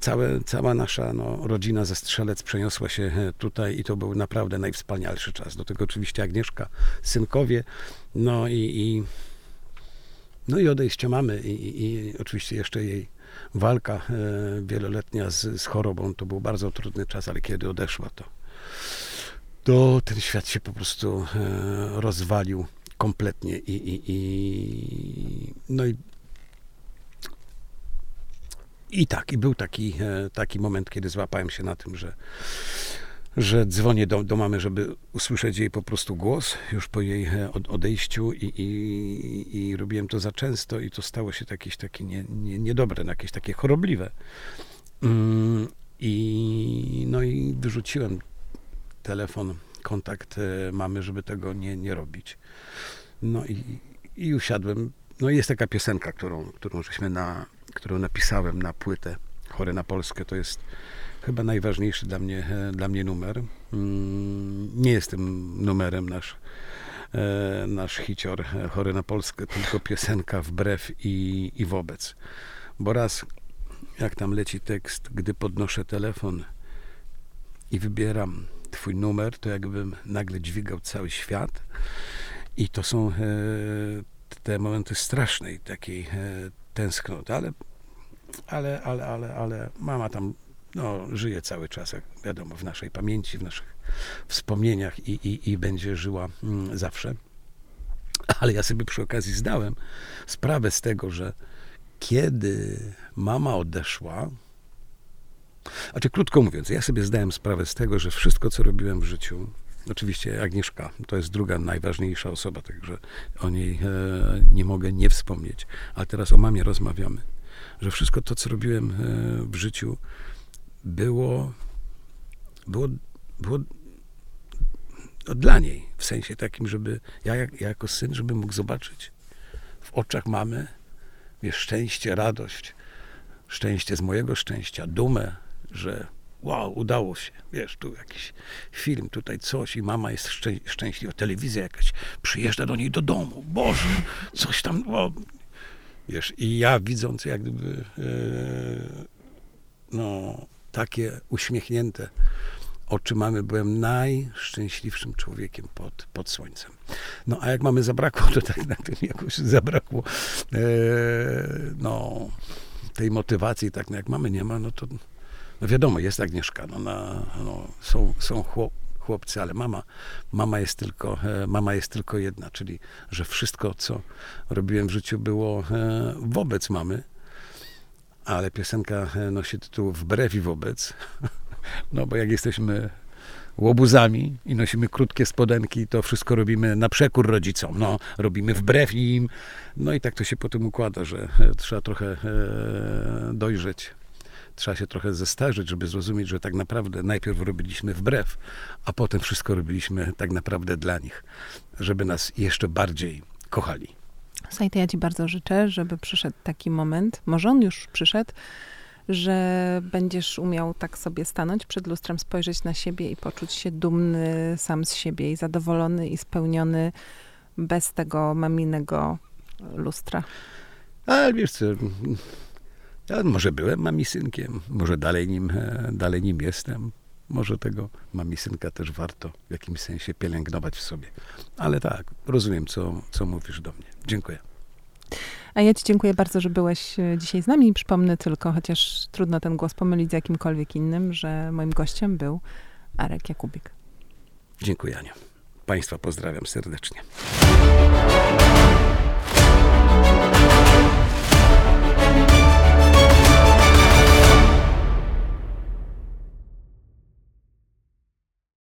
B: całe, cała nasza no, rodzina ze Strzelec przeniosła się tutaj i to był naprawdę najwspanialszy czas. Do tego oczywiście Agnieszka, synkowie, no i, i no i odejście mamy i, i, i oczywiście jeszcze jej walka e, wieloletnia z, z chorobą. To był bardzo trudny czas, ale kiedy odeszła, to, to ten świat się po prostu e, rozwalił kompletnie i, i, i no i i tak, i był taki, e, taki moment, kiedy złapałem się na tym, że że dzwonię do, do mamy, żeby usłyszeć jej po prostu głos już po jej e, odejściu i, i, i robiłem to za często i to stało się jakieś takie nie, nie, niedobre, no, jakieś takie chorobliwe. Mm, I, no i wyrzuciłem telefon, kontakt e, mamy, żeby tego nie, nie robić. No i, i usiadłem. No i jest taka piosenka, którą, którą żeśmy na, którą napisałem na płytę Chory na Polskę. To jest chyba najważniejszy dla mnie, e, dla mnie numer. Mm, nie jest tym numerem nasz, e, nasz hicior e, Chory na Polskę, tylko piosenka wbrew i, i wobec. Bo raz, jak tam leci tekst, gdy podnoszę telefon i wybieram twój numer, to jakbym nagle dźwigał cały świat. I to są te momenty strasznej takiej tęsknoty, ale ale, ale, ale, ale mama tam no, żyje cały czas, jak wiadomo, w naszej pamięci, w naszych wspomnieniach i, i, i będzie żyła mm, zawsze. Ale ja sobie przy okazji zdałem sprawę z tego, że kiedy mama odeszła, znaczy krótko mówiąc, ja sobie zdałem sprawę z tego, że wszystko, co robiłem w życiu, oczywiście Agnieszka to jest druga najważniejsza osoba, także o niej e, nie mogę nie wspomnieć, ale teraz o mamie rozmawiamy, że wszystko to, co robiłem e, w życiu, było, było, było dla niej, w sensie takim, żeby ja, ja jako syn, żeby mógł zobaczyć w oczach mamy wiesz, szczęście, radość, szczęście z mojego szczęścia, dumę, że wow, udało się, wiesz, tu jakiś film, tutaj coś i mama jest szczę szczęśliwa, telewizja jakaś przyjeżdża do niej do domu, Boże, coś tam, wow. wiesz, i ja widząc jak gdyby, e, no, takie uśmiechnięte oczy mamy, byłem najszczęśliwszym człowiekiem pod, pod słońcem. No a jak mamy zabrakło, to tak na tym jakoś zabrakło e, no, tej motywacji, tak no, jak mamy nie ma, no to no wiadomo, jest Agnieszka, no, na, no, są, są chłop, chłopcy, ale mama, mama jest tylko, e, mama jest tylko jedna, czyli, że wszystko, co robiłem w życiu było e, wobec mamy, ale piosenka e, nosi tytuł Wbrew i wobec. No bo jak jesteśmy łobuzami i nosimy krótkie spodenki, to wszystko robimy na przekór rodzicom. No, robimy wbrew im. No i tak to się potem układa, że e, trzeba trochę e, dojrzeć. Trzeba się trochę zestarzeć, żeby zrozumieć, że tak naprawdę najpierw robiliśmy wbrew, a potem wszystko robiliśmy tak naprawdę dla nich, żeby nas jeszcze bardziej kochali.
A: To ja ci bardzo życzę, żeby przyszedł taki moment, może on już przyszedł, że będziesz umiał tak sobie stanąć przed lustrem, spojrzeć na siebie i poczuć się dumny sam z siebie i zadowolony i spełniony bez tego maminego lustra.
B: Ale wiesz co, ja może byłem mamisynkiem, może dalej nim, e, dalej nim jestem. Może tego mamisynka też warto w jakimś sensie pielęgnować w sobie. Ale tak, rozumiem, co, co mówisz do mnie. Dziękuję.
A: A ja Ci dziękuję bardzo, że byłeś e, dzisiaj z nami. Przypomnę tylko, chociaż trudno ten głos pomylić z jakimkolwiek innym, że moim gościem był Arek Jakubik.
B: Dziękuję, Aniu. Państwa pozdrawiam serdecznie.